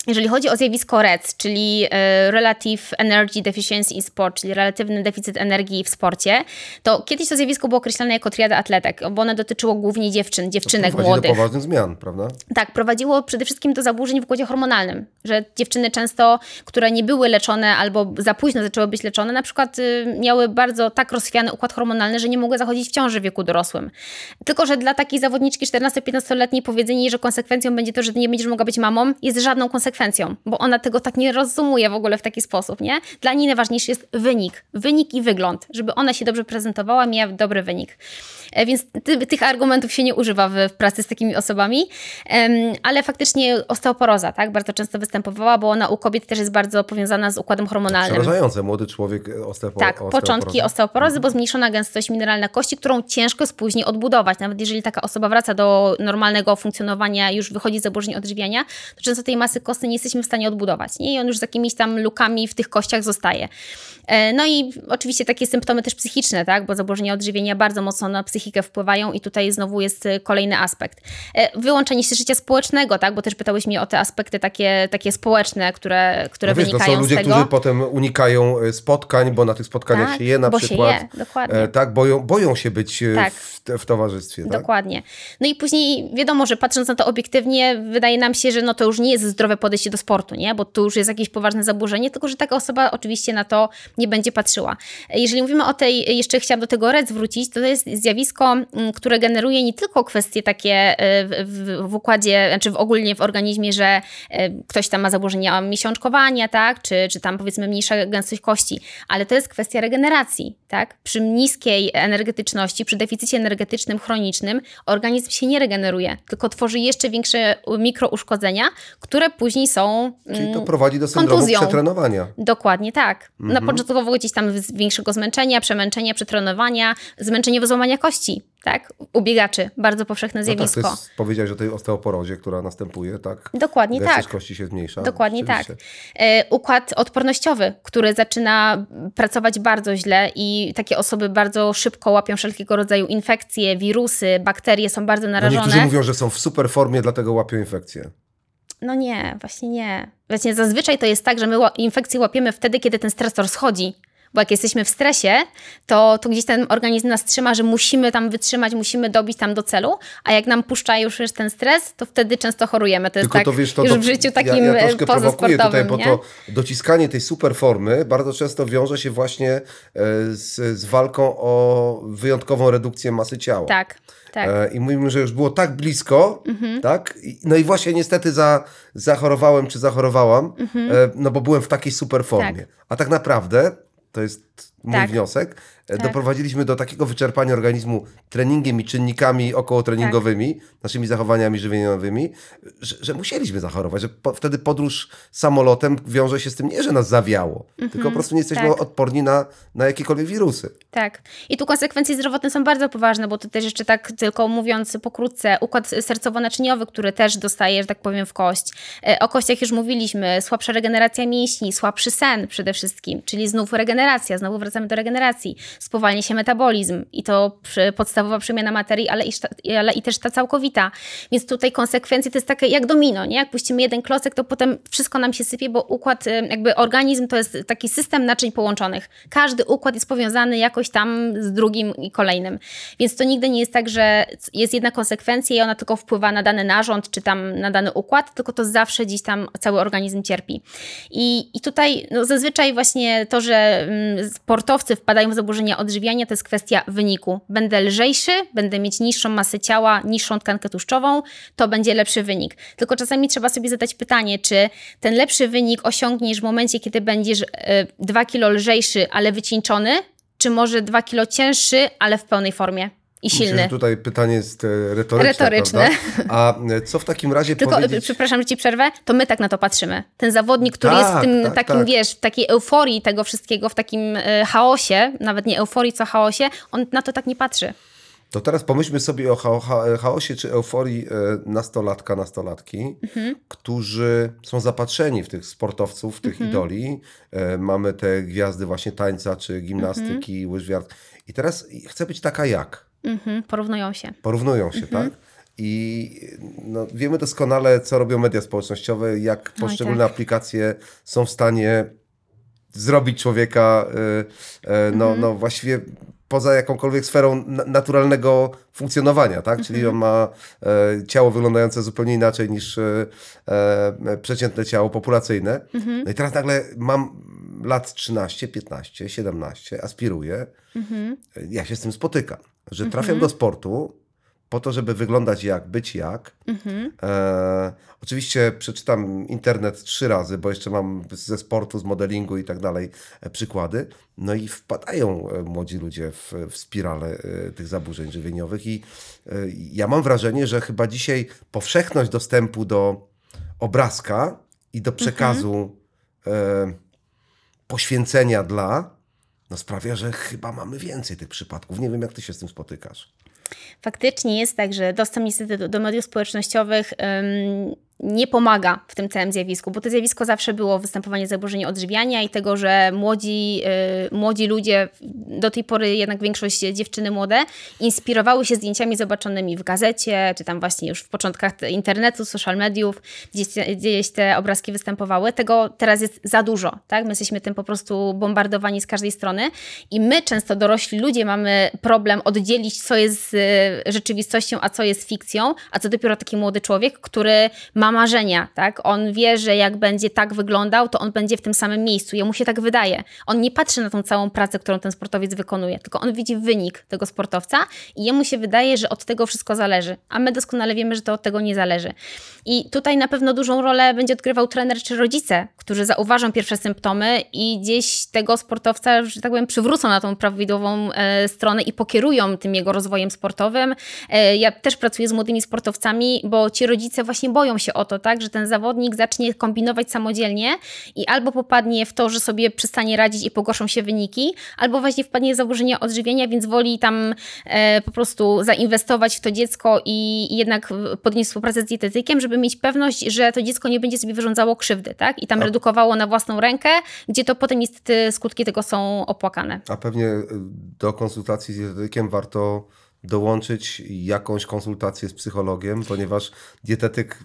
jeżeli chodzi o zjawisko REC, czyli e, Relative Energy Deficiency in Sport, czyli relatywny deficyt energii w sporcie, to kiedyś to zjawisko było określane jako triada atletek, bo one dotyczyło głównie dziewczyn, dziewczynek Prowadzi młodych. do poważnych zmian, prawda? Tak, prowadziło przede wszystkim do zaburzeń w układzie hormonalnym, że dziewczyny często, które nie były leczone albo za późno zaczęły być leczone, na przykład y, miały bardzo tak rozchwiany układ hormonalny, że nie mogły zachodzić w ciąży w wieku dorosłym. Tylko, że dla takiej zawodniczki 14-15-letniej powiedzenie że konsekwencją będzie to, że nie będziesz mogła być mamą, jest żadną konsekwencją, bo ona tego tak nie rozumuje w ogóle w taki sposób, nie? Dla niej najważniejszy jest wynik, wynik i wygląd, żeby ona się dobrze prezentowała, miała dobry wynik. E, Więc ty, tych argumentów się nie używa w, w pracy z takimi osobami, ale faktycznie osteoporoza, tak, bardzo często występowała, bo ona u kobiet też jest bardzo powiązana z układem hormonalnym. Przerażające, młody człowiek e, osteopo- Tak, początki osteoporozy, bo zmniejszona gęstość mineralna kości, którą ciężko jest później odbudować. Nawet jeżeli taka osoba wraca do normalnego funkcjonowania, już wychodzi z zaburzeń odżywiania, to często tej masy nie jesteśmy w stanie odbudować. Nie? I on już z jakimiś tam lukami w tych kościach zostaje. E, no i oczywiście takie symptomy też psychiczne, tak? bo zaburzenia odżywienia bardzo mocno na psychikę wpływają i tutaj znowu jest e, kolejny aspekt. E, wyłączenie się życia społecznego, tak? bo też pytałeś mnie o te aspekty takie, takie społeczne, które, które No wiesz, to wynikają są ludzie, którzy potem unikają spotkań, bo na tych spotkaniach Tak, się je na bo się przykład. je, dokładnie. Tak, boją, boją się być Tak. w, w towarzystwie. Tak? Dokładnie. No i później wiadomo, że patrząc na to obiektywnie, wydaje nam się, że no to już nie jest zdrowe podejście do sportu, nie? Bo tu już jest jakieś poważne zaburzenie, tylko że taka osoba oczywiście na to nie będzie patrzyła. Jeżeli mówimy o tej, jeszcze chciałam do tego RED zwrócić, to to jest zjawisko, które generuje nie tylko kwestie takie e, w, w, w układzie, znaczy w ogólnie w organizmie, że e, ktoś tam ma zaburzenia miesiączkowania, tak? Czy, czy tam powiedzmy mniejsza gęstość kości, ale to jest kwestia regeneracji, tak? Przy niskiej energetyczności, przy deficycie energetycznym chronicznym organizm się nie regeneruje, tylko tworzy jeszcze większe mikrouszkodzenia, które później są Czyli to mm, prowadzi do syndromu kontuzją. przetrenowania. Dokładnie tak. Mhm. Na początkowo gdzieś tam większego zmęczenia, przemęczenia, przetrenowania, zmęczenie wyzłamania kości, tak? U biegaczy. Bardzo powszechne No tak, zjawisko. to jest, powiedziałeś o tej osteoporozie, która następuje, tak? Dokładnie Gęstość tak. kości się zmniejsza. Dokładnie tak. E, układ odpornościowy, który zaczyna pracować bardzo źle i takie osoby bardzo szybko łapią wszelkiego rodzaju infekcje, wirusy, bakterie są bardzo No narażone. niektórzy mówią, że są w super formie, dlatego łapią infekcje. No nie, właśnie nie. Właśnie zazwyczaj to jest tak, że my infekcję łapiemy wtedy, kiedy ten stresor schodzi. Bo jak jesteśmy w stresie, to, to gdzieś ten organizm nas trzyma, że musimy tam wytrzymać, musimy dobić tam do celu, a jak nam puszcza już ten stres, to wtedy często chorujemy. To jest Tylko tak to wiesz, to, już w życiu ja, takim ja e, troszkę prowokuję tutaj, bo nie? to dociskanie tej super formy bardzo często wiąże się właśnie e, z, z walką o wyjątkową redukcję masy ciała. Tak, tak. E, I mówimy, że już było tak blisko, Mhm. tak? No i właśnie niestety za, zachorowałem czy zachorowałam, e, no bo byłem w takiej super formie. Mhm. Tak. A tak naprawdę, to jest mój Tak. wniosek, Tak. doprowadziliśmy do takiego wyczerpania organizmu treningiem i czynnikami okołotreningowymi, Tak. naszymi zachowaniami żywieniowymi, że, że musieliśmy zachorować, że po, wtedy podróż samolotem wiąże się z tym nie, że nas zawiało, tylko po prostu nie jesteśmy tak. odporni na, na jakiekolwiek wirusy. Tak. I tu konsekwencje zdrowotne są bardzo poważne, bo to też jeszcze tak tylko mówiąc pokrótce, układ sercowo-naczyniowy, który też dostaje, że tak powiem, w kość. E, O kościach już mówiliśmy, słabsza regeneracja mięśni, słabszy sen przede wszystkim, czyli znów regeneracja, znowu wracamy do regeneracji, spowalnia się metabolizm i to przy- podstawowa przemiana materii, ale i, ale i też ta całkowita. Więc tutaj konsekwencje to jest takie jak domino, nie? Jak puścimy jeden klocek, to potem wszystko nam się sypie, bo układ, e, jakby organizm to jest taki system naczyń połączonych. Każdy układ jest powiązany jakoś tam z drugim i kolejnym. Więc to nigdy nie jest tak, że jest jedna konsekwencja i ona tylko wpływa na dany narząd, czy tam na dany układ, tylko to zawsze gdzieś tam cały organizm cierpi. I, i tutaj no, zazwyczaj właśnie to, że mm, sportowcy wpadają w zaburzenia odżywiania, to jest kwestia wyniku. Będę lżejszy, będę mieć niższą masę ciała, niższą tkankę tłuszczową, to będzie lepszy wynik. Tylko czasami trzeba sobie zadać pytanie, czy ten lepszy wynik osiągniesz w momencie, kiedy będziesz 2 kilo lżejszy, ale wycieńczony, czy może 2 kilo cięższy, ale w pełnej formie i Myślę, silny. że tutaj pytanie jest e, retoryczne. Retoryczne. Prawda? A e, co w takim razie Tylko, powiedzieć... przepraszam, że ci przerwę, to my tak na to patrzymy. Ten zawodnik, który Tak, jest w tym tak, takim, tak. wiesz, w takiej euforii tego wszystkiego, w takim e, chaosie, nawet nie euforii, co chaosie, on na to tak nie patrzy. To teraz pomyślmy sobie o cha- cha- chaosie czy euforii e, nastolatka, nastolatki, Mhm. którzy są zapatrzeni w tych sportowców, w tych Mhm. idoli. E, mamy te gwiazdy właśnie tańca czy gimnastyki, Mhm. łyż wiatr. I teraz chcę być taka jak. Mhm, porównują się. Porównują się, Mhm. tak? I no, wiemy doskonale, co robią media społecznościowe, jak poszczególne tak. aplikacje są w stanie zrobić człowieka, y, y, no, Mhm. no właściwie poza jakąkolwiek sferą na- naturalnego funkcjonowania, tak? Czyli Mhm. on ma e, ciało wyglądające zupełnie inaczej niż e, e, przeciętne ciało populacyjne. Mhm. No i teraz nagle mam lat 13, 15, 17, aspiruję. Mhm. Ja się z tym spotykam, że trafiam do sportu po to, żeby wyglądać jak, być jak. Mhm. E, oczywiście przeczytam internet trzy razy, bo jeszcze mam ze sportu, z modelingu i tak dalej e, przykłady. No i wpadają e, młodzi ludzie w, w spirale e, tych zaburzeń żywieniowych i e, ja mam wrażenie, że chyba dzisiaj powszechność dostępu do obrazka i do przekazu e, poświęcenia dla no sprawia, że chyba mamy więcej tych przypadków. Nie wiem, jak ty się z tym spotykasz. Faktycznie jest tak, że dostęp niestety do, do mediów społecznościowych nie pomaga w tym całym zjawisku, bo to zjawisko zawsze było występowanie zaburzeń odżywiania i tego, że młodzi, yy, młodzi ludzie, do tej pory jednak większość dziewczyny młode, inspirowały się zdjęciami zobaczonymi w gazecie, czy tam właśnie już w początkach internetu, social mediów, gdzieś, gdzieś te obrazki występowały. Tego teraz jest za dużo, tak? My jesteśmy tym po prostu bombardowani z każdej strony i my często dorośli ludzie mamy problem oddzielić, co jest rzeczywistością, a co jest fikcją, a co dopiero taki młody człowiek, który ma marzenia, tak? On wie, że jak będzie tak wyglądał, to on będzie w tym samym miejscu. Jemu się tak wydaje. On nie patrzy na tą całą pracę, którą ten sportowiec wykonuje, tylko on widzi wynik tego sportowca i jemu się wydaje, że od tego wszystko zależy. A my doskonale wiemy, że to od tego nie zależy. I tutaj na pewno dużą rolę będzie odgrywał trener czy rodzice, którzy zauważą pierwsze symptomy i gdzieś tego sportowca, że tak powiem, przywrócą na tą prawidłową e, stronę i pokierują tym jego rozwojem sportowym. E, ja też pracuję z młodymi sportowcami, bo ci rodzice właśnie boją się o to, tak, że ten zawodnik zacznie kombinować samodzielnie i albo popadnie w to, że sobie przestanie radzić i pogorszą się wyniki, albo właśnie wpadnie w zaburzenia odżywienia, więc woli tam e, po prostu zainwestować w to dziecko i, jednak podjąć współpracę z dietetykiem, żeby mieć pewność, że to dziecko nie będzie sobie wyrządzało krzywdy, tak, i tam A- redukowało na własną rękę, gdzie to potem niestety skutki tego są opłakane. A pewnie y, do konsultacji z dietetykiem warto dołączyć jakąś konsultację z psychologiem, ponieważ dietetyk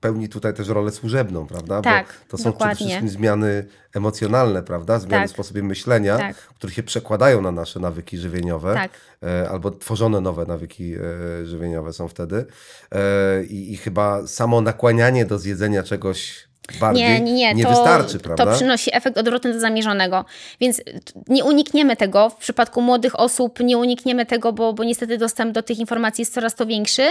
pełni tutaj też rolę służebną, prawda? Tak, Bo to są przede dokładnie. wszystkim zmiany emocjonalne, prawda? Zmiany Tak. w sposobie myślenia, Tak. które się przekładają na nasze nawyki żywieniowe. Tak. E, albo tworzone nowe nawyki e, żywieniowe są wtedy. E, i, I chyba samo nakłanianie do zjedzenia czegoś bardziej Nie, nie, nie. to, wystarczy, prawda? To przynosi efekt odwrotny do zamierzonego. Więc nie unikniemy tego. W przypadku młodych osób nie unikniemy tego, bo, bo niestety dostęp do tych informacji jest coraz to większy,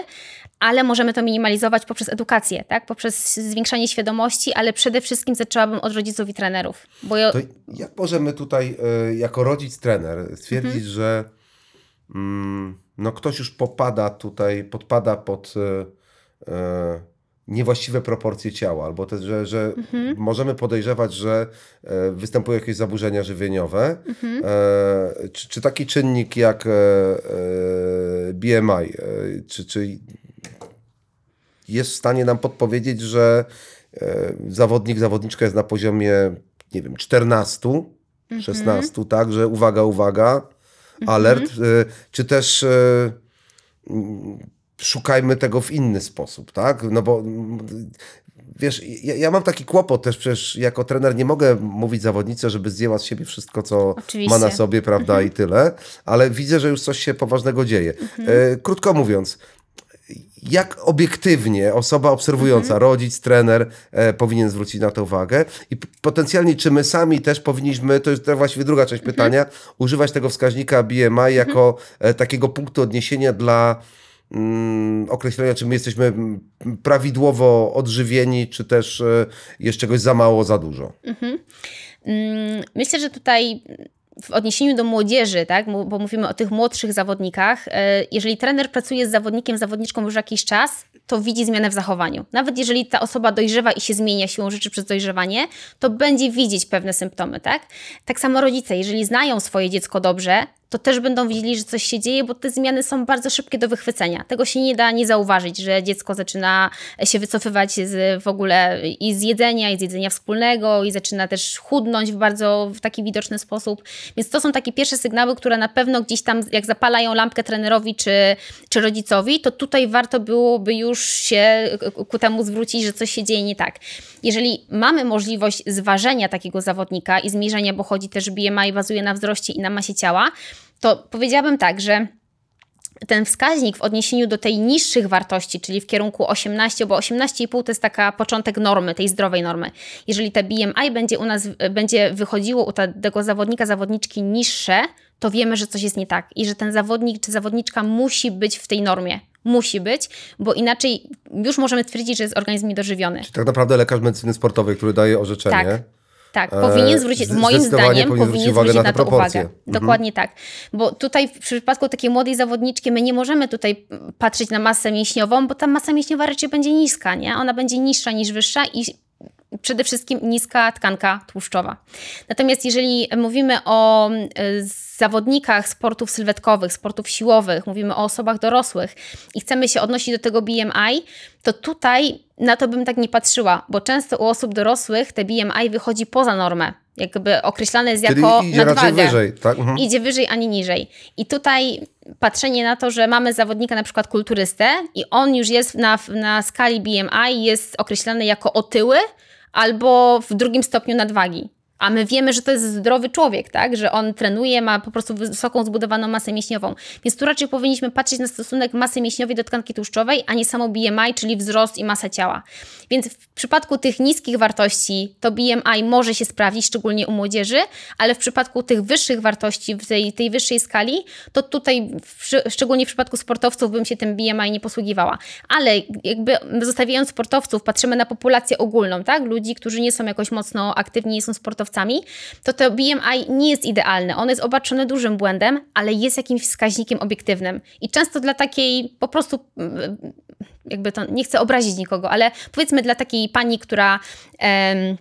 ale możemy to minimalizować poprzez edukację, tak? poprzez zwiększanie świadomości, ale przede wszystkim zaczęłabym od rodziców i trenerów. Bo ja, jak możemy tutaj e, jako rodzic, trener stwierdzić, Mhm. że mm, no ktoś już popada tutaj, podpada pod e, e, niewłaściwe proporcje ciała, albo też, że, że Mhm. możemy podejrzewać, że e, występują jakieś zaburzenia żywieniowe. Mhm. E, czy, czy taki czynnik jak e, e, BMI, e, czy, czy jest w stanie nam podpowiedzieć, że e, zawodnik, zawodniczka jest na poziomie, nie wiem, 14, Mhm. 16, tak, że uwaga, uwaga, alert, e, czy też szukajmy tego w inny sposób, tak, no bo wiesz, ja, ja mam taki kłopot też, przecież jako trener nie mogę mówić zawodnicy, żeby zdjęła z siebie wszystko, co Oczywiście. ma na sobie, prawda, i tyle, ale widzę, że już coś się poważnego dzieje. E, krótko mówiąc, jak obiektywnie osoba obserwująca, rodzic, trener e, powinien zwrócić na to uwagę? I potencjalnie czy my sami też powinniśmy, to jest właściwie druga część pytania, używać tego wskaźnika BMI jako e, takiego punktu odniesienia dla określenia, czy my jesteśmy mm, prawidłowo odżywieni, czy też e, jest czegoś za mało, za dużo. Mm, Myślę, że tutaj w odniesieniu do młodzieży, tak, bo mówimy o tych młodszych zawodnikach, e, jeżeli trener pracuje z zawodnikiem, zawodniczką już jakiś czas, to widzi zmianę w zachowaniu. Nawet jeżeli ta osoba dojrzewa i się zmienia siłą rzeczy przez dojrzewanie, to będzie widzieć pewne symptomy, tak? Tak samo rodzice, jeżeli znają swoje dziecko dobrze, to też będą widzieli, że coś się dzieje, bo te zmiany są bardzo szybkie do wychwycenia. Tego się nie da nie zauważyć, że dziecko zaczyna się wycofywać z w ogóle i z jedzenia, i z jedzenia wspólnego, i zaczyna też chudnąć w bardzo w taki widoczny sposób. Więc to są takie pierwsze sygnały, które na pewno gdzieś tam, jak zapalają lampkę trenerowi czy, czy rodzicowi, to tutaj warto byłoby już się ku- temu zwrócić, że coś się dzieje nie tak. Jeżeli mamy możliwość zważenia takiego zawodnika i zmierzenia, bo chodzi też BMI, bazuje na wzroście i na masie ciała, to powiedziałabym tak, że ten wskaźnik w odniesieniu do tej niższych wartości, czyli w kierunku 18, bo 18,5 to jest taka początek normy, tej zdrowej normy. Jeżeli te BMI będzie u nas, będzie wychodziło u tego zawodnika, zawodniczki niższe, to wiemy, że coś jest nie tak i że ten zawodnik czy zawodniczka musi być w tej normie. Musi być, bo inaczej już możemy twierdzić, że jest organizm niedożywiony. Tak naprawdę lekarz medycyny sportowej, który daje orzeczenie, Tak. Tak, E, powinien zwrócić, moim zdaniem, powinien zwrócić na to proporcje. uwagę. Mhm. Dokładnie tak. Bo tutaj w przypadku takiej młodej zawodniczki my nie możemy tutaj patrzeć na masę mięśniową, bo ta masa mięśniowa raczej będzie niska, nie? Ona będzie niższa niż wyższa i przede wszystkim niska tkanka tłuszczowa. Natomiast jeżeli mówimy o y, zawodnikach sportów sylwetkowych, sportów siłowych, mówimy o osobach dorosłych i chcemy się odnosić do tego BMI, to tutaj na to bym tak nie patrzyła, bo często u osób dorosłych te BMI wychodzi poza normę. Jakby określane jest Czyli jako idzie nadwagę. wyżej, tak? Mhm. Idzie wyżej ani niżej. I tutaj patrzenie na to, że mamy zawodnika na przykład kulturystę i on już jest na, na skali BMI jest określany jako otyły albo w drugim stopniu nadwagi. A my wiemy, że to jest zdrowy człowiek, tak? Że on trenuje, ma po prostu wysoką zbudowaną masę mięśniową. Więc tu raczej powinniśmy patrzeć na stosunek masy mięśniowej do tkanki tłuszczowej, a nie samo BMI, czyli wzrost i masa ciała. Więc w przypadku tych niskich wartości to BMI może się sprawdzić, szczególnie u młodzieży, ale w przypadku tych wyższych wartości, w tej, tej wyższej skali, to tutaj, w, szczególnie w przypadku sportowców, bym się tym BMI nie posługiwała. Ale jakby zostawiając sportowców, patrzymy na populację ogólną, tak? Ludzi, którzy nie są jakoś mocno aktywni, nie są sportowcami, to to BMI nie jest idealne. On jest obarczony dużym błędem, ale jest jakimś wskaźnikiem obiektywnym. I często dla takiej po prostu mm, jakby to, nie chcę obrazić nikogo, ale powiedzmy dla takiej pani, która em,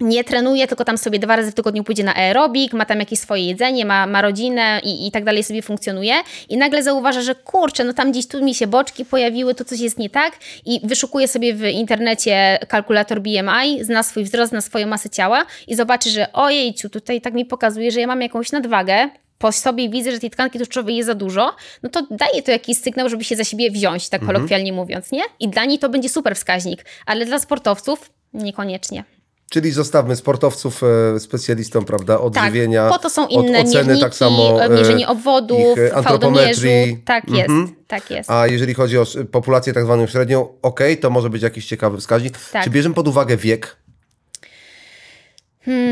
nie trenuje, tylko tam sobie dwa razy w tygodniu pójdzie na aerobik, ma tam jakieś swoje jedzenie, ma, ma rodzinę i, i tak dalej sobie funkcjonuje i nagle zauważa, że kurczę, no tam gdzieś tu mi się boczki pojawiły, tu coś jest nie tak i wyszukuje sobie w internecie kalkulator BMI, zna swój wzrost, zna swoją masę ciała i zobaczy, że ojejciu, tutaj tak mi pokazuje, że ja mam jakąś nadwagę, po sobie widzę, że tej tkanki tłuszczowej jest za dużo, no to daje to jakiś sygnał, żeby się za siebie wziąć, tak kolokwialnie mówiąc, nie? I dla niej to będzie super wskaźnik, ale dla sportowców niekoniecznie. Czyli zostawmy sportowców e, specjalistom, prawda, odżywienia. Tak, po to są od inne oceny, mierniki, tak samo, e, mierzenie obwodów, ich, e, fałdomierzu. antropometrii. Tak jest, Mhm. tak jest. A jeżeli chodzi o populację tak zwaną średnią, okej, to może być jakiś ciekawy wskaźnik. Tak. Czy bierzemy pod uwagę wiek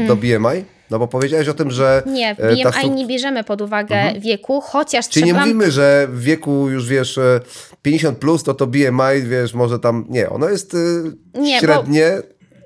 do BMI? No bo powiedziałeś o tym, że... Hmm. Nie, w e, BMI nie bierzemy pod uwagę wieku, chociaż Czyli nie trzeba... mówimy, że w wieku już wiesz e, 50 plus, to to BMI, wiesz, może tam... Nie, ono jest e, Nie, bo- średnie...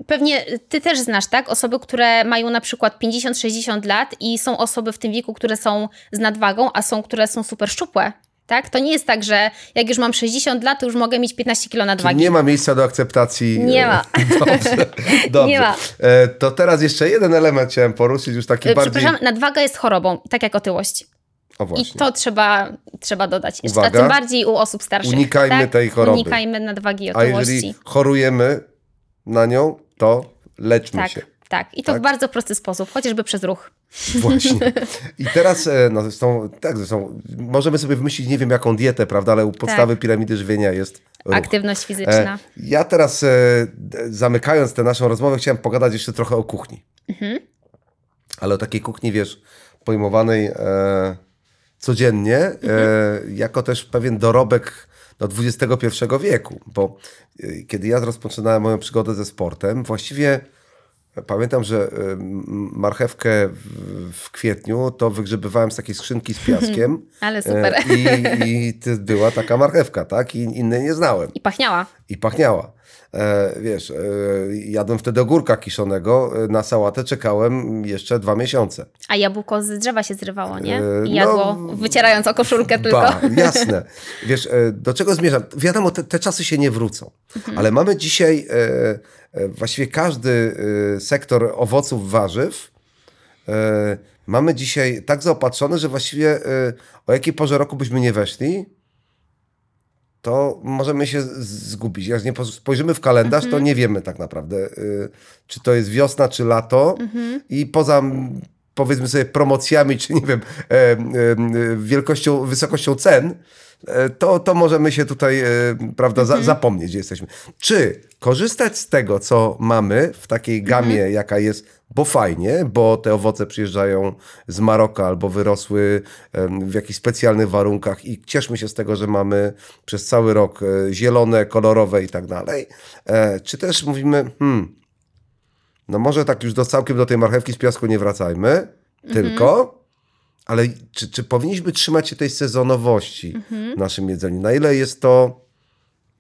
Pewnie ty też znasz, tak? Osoby, które mają na przykład 50-60 lat i są osoby w tym wieku, które są z nadwagą, a są, które są super szczupłe. Tak? To nie jest tak, że jak już mam 60 lat, to już mogę mieć 15 kg Czyli nadwagi. nie ma miejsca do akceptacji. Nie e, ma. Dobrze, dobrze. Nie ma. E, To teraz jeszcze jeden element chciałem poruszyć, już taki Y, bardziej... Przepraszam, nadwaga jest chorobą, tak jak otyłość. I to trzeba, trzeba dodać. Jeszcze, a Uwaga. tym bardziej u osób starszych. Unikajmy tak? tej choroby. Unikajmy nadwagi i A otyłości. jeżeli chorujemy na nią, to leczmy Tak, się. tak. I to Tak? w bardzo prosty sposób, chociażby przez ruch. Właśnie. I teraz, e, no zresztą, tak, zresztą, możemy sobie wymyślić, nie wiem jaką dietę, prawda, ale u podstawy piramidy żywienia jest ruch. Aktywność E, fizyczna. Ja teraz, e, zamykając tę naszą rozmowę, chciałem pogadać jeszcze trochę o kuchni. Mhm. Ale o takiej kuchni, wiesz, pojmowanej e, codziennie, e, Mhm. jako też pewien dorobek do XXI wieku. Bo e, kiedy ja rozpoczynałem moją przygodę ze sportem, właściwie pamiętam, że e, m- marchewkę w, kwietniu to wygrzebywałem z takiej skrzynki z piaskiem. Ale super. E, I, I to była taka marchewka, tak? I innej nie znałem I pachniała. i pachniała. E, wiesz, e, jadłem wtedy ogórka kiszonego, e, na sałatę czekałem jeszcze dwa miesiące. A jabłko z drzewa się zrywało, nie? I jadło, no, wycierając o koszulkę tylko. Ba, jasne. Wiesz, do czego zmierzam? Wiadomo, te, te czasy się nie wrócą, Mhm. ale mamy dzisiaj właściwie każdy sektor owoców, warzyw mamy dzisiaj tak zaopatrzony, że właściwie o jakiej porze roku byśmy nie weszli, to możemy się zgubić. Jak nie spojrzymy w kalendarz, Mhm. to nie wiemy tak naprawdę, y, czy to jest wiosna, czy lato. Mhm. I poza powiedzmy sobie promocjami, czy nie wiem, e, e, wielkością, wysokością cen, e, to, to możemy się tutaj, prawda, Mhm. za, zapomnieć, gdzie jesteśmy. Czy korzystać z tego, co mamy w takiej gamie, Mhm. jaka jest, bo fajnie, bo te owoce przyjeżdżają z Maroka albo wyrosły w jakichś specjalnych warunkach i cieszmy się z tego, że mamy przez cały rok e, zielone, kolorowe i tak dalej. E, Czy też mówimy, hmm, no może tak już do całkiem do tej marchewki z piasku nie wracajmy, tylko, ale czy, czy powinniśmy trzymać się tej sezonowości w naszym jedzeniu? Na ile jest to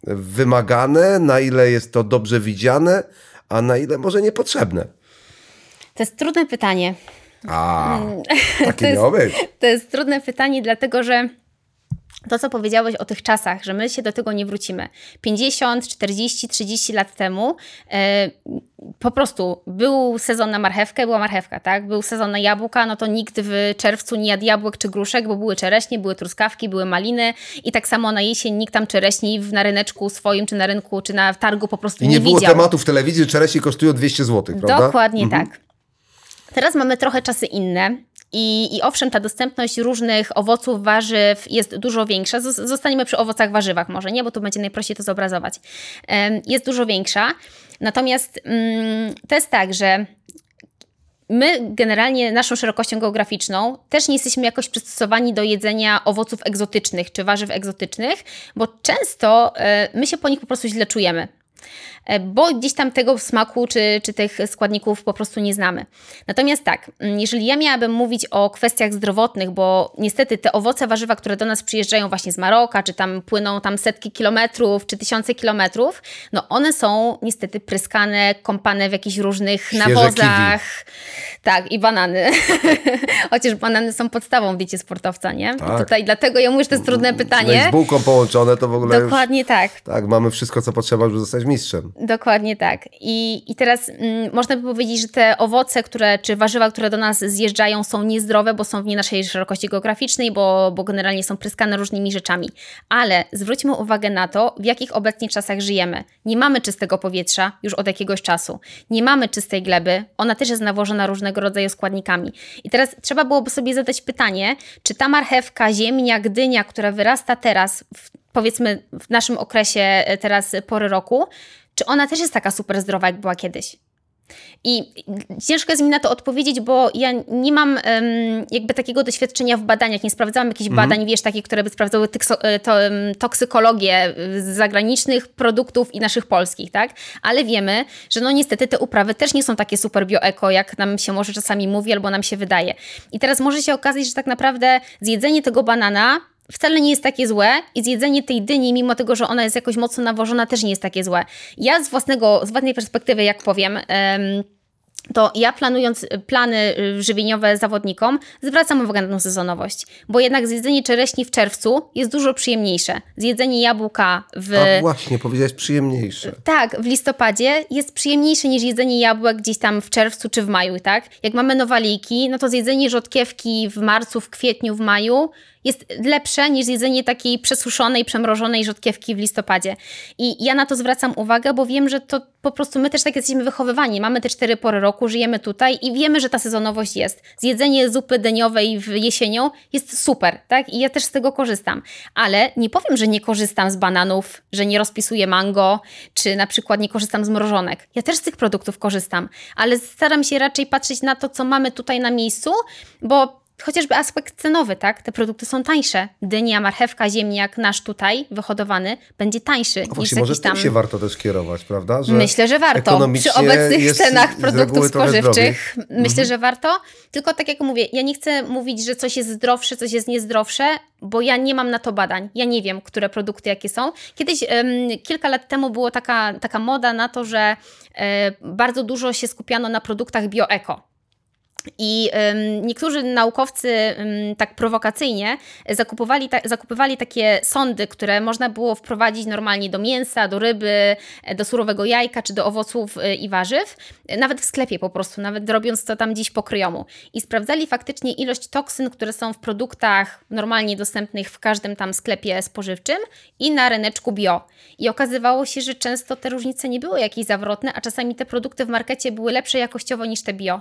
wymagane, na ile jest to dobrze widziane, a na ile może niepotrzebne? To jest trudne pytanie. A, Mm. takie miało być. To jest trudne pytanie, dlatego że to, co powiedziałeś o tych czasach, że my się do tego nie wrócimy. 50, 40, 30 lat temu e, po prostu był sezon na marchewkę, była marchewka, tak? Był sezon na jabłka, no to nikt w czerwcu nie jadł jabłek czy gruszek, bo były czereśnie, były truskawki, były maliny i tak samo na jesień nikt tam czereśni w- na ryneczku swoim, czy na rynku, czy na targu po prostu I nie, nie było widział. tematu w telewizji, że czereśnie kosztują 200 zł, prawda? Dokładnie tak. Teraz mamy trochę czasy inne. I, I owszem, ta dostępność różnych owoców, warzyw jest dużo większa. Zos- Zostaniemy przy owocach, warzywach może, nie? Bo tu będzie najprościej to zobrazować. Jest dużo większa. Natomiast mm, to jest tak, że my generalnie naszą szerokością geograficzną też nie jesteśmy jakoś przystosowani do jedzenia owoców egzotycznych czy warzyw egzotycznych, bo często e, my się po nich po prostu źle czujemy. E, Bo gdzieś tam tego smaku czy, czy tych składników po prostu nie znamy. Natomiast tak, mm, jeżeli ja miałabym mówić o kwestiach zdrowotnych, bo niestety te owoce, warzywa, które do nas przyjeżdżają właśnie z Maroka, czy tam płyną tam setki kilometrów, czy tysiące kilometrów, no one są niestety pryskane, kąpane w jakichś różnych Świeże nawozach. Tak, i banany. Chociaż banany są podstawą w diecie sportowca, nie? Tak. Tutaj dlatego ja mówię, że to jest trudne No pytanie. z bułką połączone to w ogóle już... Dokładnie tak. Tak, mamy wszystko, co potrzeba, żeby zostać mistrzem. Dokładnie tak. I, i teraz mm, można by powiedzieć, że te owoce, które, czy warzywa, które do nas zjeżdżają, są niezdrowe, bo są w nie naszej szerokości geograficznej, bo, bo generalnie są pryskane różnymi rzeczami. Ale zwróćmy uwagę na to, w jakich obecnie czasach żyjemy. Nie mamy czystego powietrza już od jakiegoś czasu. Nie mamy czystej gleby. Ona też jest nawożona różnego rodzaju składnikami. I teraz trzeba byłoby sobie zadać pytanie, czy ta marchewka, ziemniak, dynia, która wyrasta teraz, w, powiedzmy w naszym okresie e, teraz pory roku, czy ona też jest taka super zdrowa, jak była kiedyś? I ciężko jest mi na to odpowiedzieć, bo ja nie mam em, jakby takiego doświadczenia w badaniach, nie sprawdzałam jakichś badań, wiesz, takich, które by sprawdzały tykso- e, to, em, toksykologię e, z zagranicznych produktów i naszych polskich, tak? Ale wiemy, że no niestety te uprawy też nie są takie super bioeko, jak nam się może czasami mówi albo nam się wydaje. I teraz może się okazać, że tak naprawdę zjedzenie tego banana wcale nie jest takie złe i zjedzenie tej dyni, mimo tego, że ona jest jakoś mocno nawożona, też nie jest takie złe. Ja z własnego, z własnej perspektywy, jak powiem, em, to ja planując y, plany y, żywieniowe zawodnikom, zwracam uwagę na tą sezonowość, bo jednak zjedzenie czereśni w czerwcu jest dużo przyjemniejsze. Zjedzenie jabłka w... A właśnie, powiedziałeś przyjemniejsze. Tak, w listopadzie jest przyjemniejsze niż jedzenie jabłek gdzieś tam w czerwcu czy w maju, tak? Jak mamy nowaliki, no to zjedzenie rzodkiewki w marcu, w kwietniu, w maju jest lepsze niż jedzenie takiej przesuszonej, przemrożonej rzodkiewki w listopadzie. I ja na to zwracam uwagę, bo wiem, że to po prostu my też tak jesteśmy wychowywani. Mamy te cztery pory roku, żyjemy tutaj i wiemy, że ta sezonowość jest. Zjedzenie zupy dyniowej w jesienią jest super, tak? I ja też z tego korzystam. Ale nie powiem, że nie korzystam z bananów, że nie rozpisuję mango, czy na przykład nie korzystam z mrożonek. Ja też z tych produktów korzystam, ale staram się raczej patrzeć na to, co mamy tutaj na miejscu, bo chociażby aspekt cenowy, tak? Te produkty są tańsze. Dynia, marchewka, ziemniak, nasz tutaj wyhodowany będzie tańszy niż właśnie, może tym tam... się warto też kierować, prawda? Że Myślę, że warto. Przy obecnych cenach produktów Mhm. spożywczych myślę, że warto. Tylko tak jak mówię, ja nie chcę mówić, że coś jest zdrowsze, coś jest niezdrowsze, bo ja nie mam na to badań. Ja nie wiem, które produkty jakie są. Kiedyś, em, kilka lat temu było taka, taka moda na to, że e, bardzo dużo się skupiano na produktach bioeko. I niektórzy naukowcy tak prowokacyjnie zakupowali, ta, zakupywali takie sondy, które można było wprowadzić normalnie do mięsa, do ryby, e, do surowego jajka czy do owoców y, i warzyw, e, nawet w sklepie po prostu, nawet robiąc to tam gdzieś po kryjomu. I sprawdzali faktycznie ilość toksyn, które są w produktach normalnie dostępnych w każdym tam sklepie spożywczym i na ryneczku bio. I okazywało się, że często te różnice nie były jakieś zawrotne, a czasami te produkty w markecie były lepsze jakościowo niż te bio.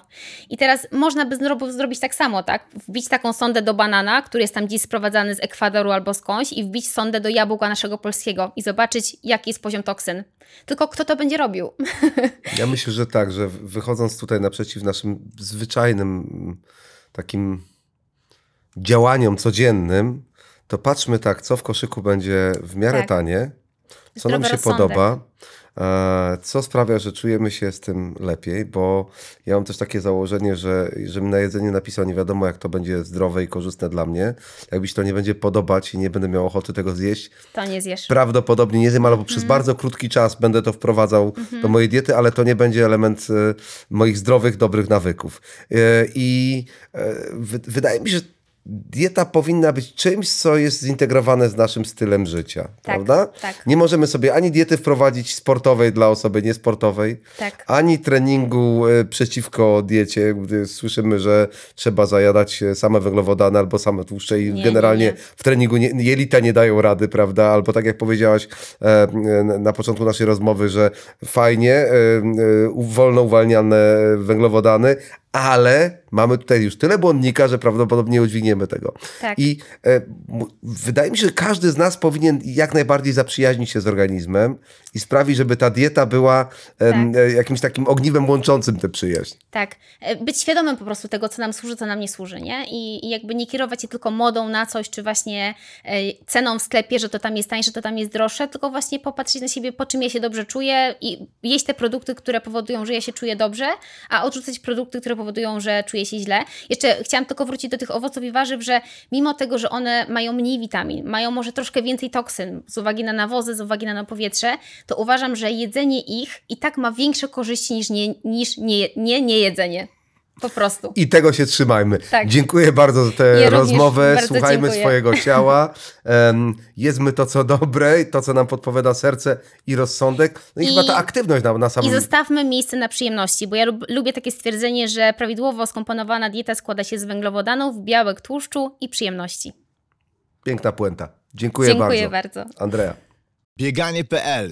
I teraz można by zro- zrobić tak samo, tak? Wbić taką sondę do banana, który jest tam gdzieś sprowadzany z Ekwadoru albo skądś i wbić sondę do jabłka naszego polskiego i zobaczyć, jaki jest poziom toksyn. Tylko kto to będzie robił? Ja myślę, że tak, że wychodząc tutaj naprzeciw naszym zwyczajnym takim działaniom codziennym, to patrzmy tak, co w koszyku będzie w miarę Tak. tanie, co nam Zdrowy się rozsądek. podoba, co sprawia, że czujemy się z tym lepiej, bo ja mam też takie założenie, że żebym na jedzenie napisał nie wiadomo, jak to będzie zdrowe i korzystne dla mnie. Jak mi się to nie będzie podobać i nie będę miał ochoty tego zjeść, To nie zjesz. prawdopodobnie nie zjem, albo przez Mhm. bardzo krótki czas będę to wprowadzał do mojej diety, ale to nie będzie element e, moich zdrowych, dobrych nawyków. E, I e, wy, wydaje mi się, że dieta powinna być czymś, co jest zintegrowane z naszym stylem życia, prawda? tak. Nie możemy sobie ani diety wprowadzić sportowej dla osoby niesportowej, Tak. ani treningu e, przeciwko diecie, gdy słyszymy, że trzeba zajadać e, same węglowodany albo same tłuszcze i Nie, generalnie nie, nie. w treningu nie, jelita nie dają rady, prawda? Albo tak jak powiedziałaś e, na początku naszej rozmowy, że fajnie, wolno uwalniane węglowodany, ale mamy tutaj już tyle błonnika, że prawdopodobnie nie udźwigniemy tego. Tak. I e, wydaje mi się, że każdy z nas powinien jak najbardziej zaprzyjaźnić się z organizmem i sprawić, żeby ta dieta była em, Tak. e, jakimś takim ogniwem łączącym tę przyjaźń. Tak, E, być świadomym po prostu tego, co nam służy, co nam nie służy, nie? I, i jakby nie kierować się tylko modą na coś, czy właśnie e, ceną w sklepie, że to tam jest tańsze, to tam jest droższe, tylko właśnie popatrzeć na siebie, po czym ja się dobrze czuję i jeść te produkty, które powodują, że ja się czuję dobrze, a odrzucać produkty, które powodują, że czuję się źle. Jeszcze chciałam tylko wrócić do tych owoców i warzyw, że mimo tego, że one mają mniej witamin, mają może troszkę więcej toksyn z uwagi na nawozy, z uwagi na powietrze, to uważam, że jedzenie ich i tak ma większe korzyści niż nie, niż nie, nie, nie jedzenie. Po prostu. I tego się trzymajmy. Tak. Dziękuję bardzo za tę Ja rozmowę. Słuchajmy dziękuję. swojego ciała. Um, jedzmy to, co dobre, to, co nam podpowiada serce i rozsądek. No i, I- chyba ta aktywność na, na I samym... zostawmy miejsce na przyjemności, bo ja lub, lubię takie stwierdzenie, że prawidłowo skomponowana dieta składa się z węglowodanów, białek, tłuszczu i przyjemności. Piękna puenta. Dziękuję, Dziękuję bardzo. bardzo. Andrea. Bieganie.pl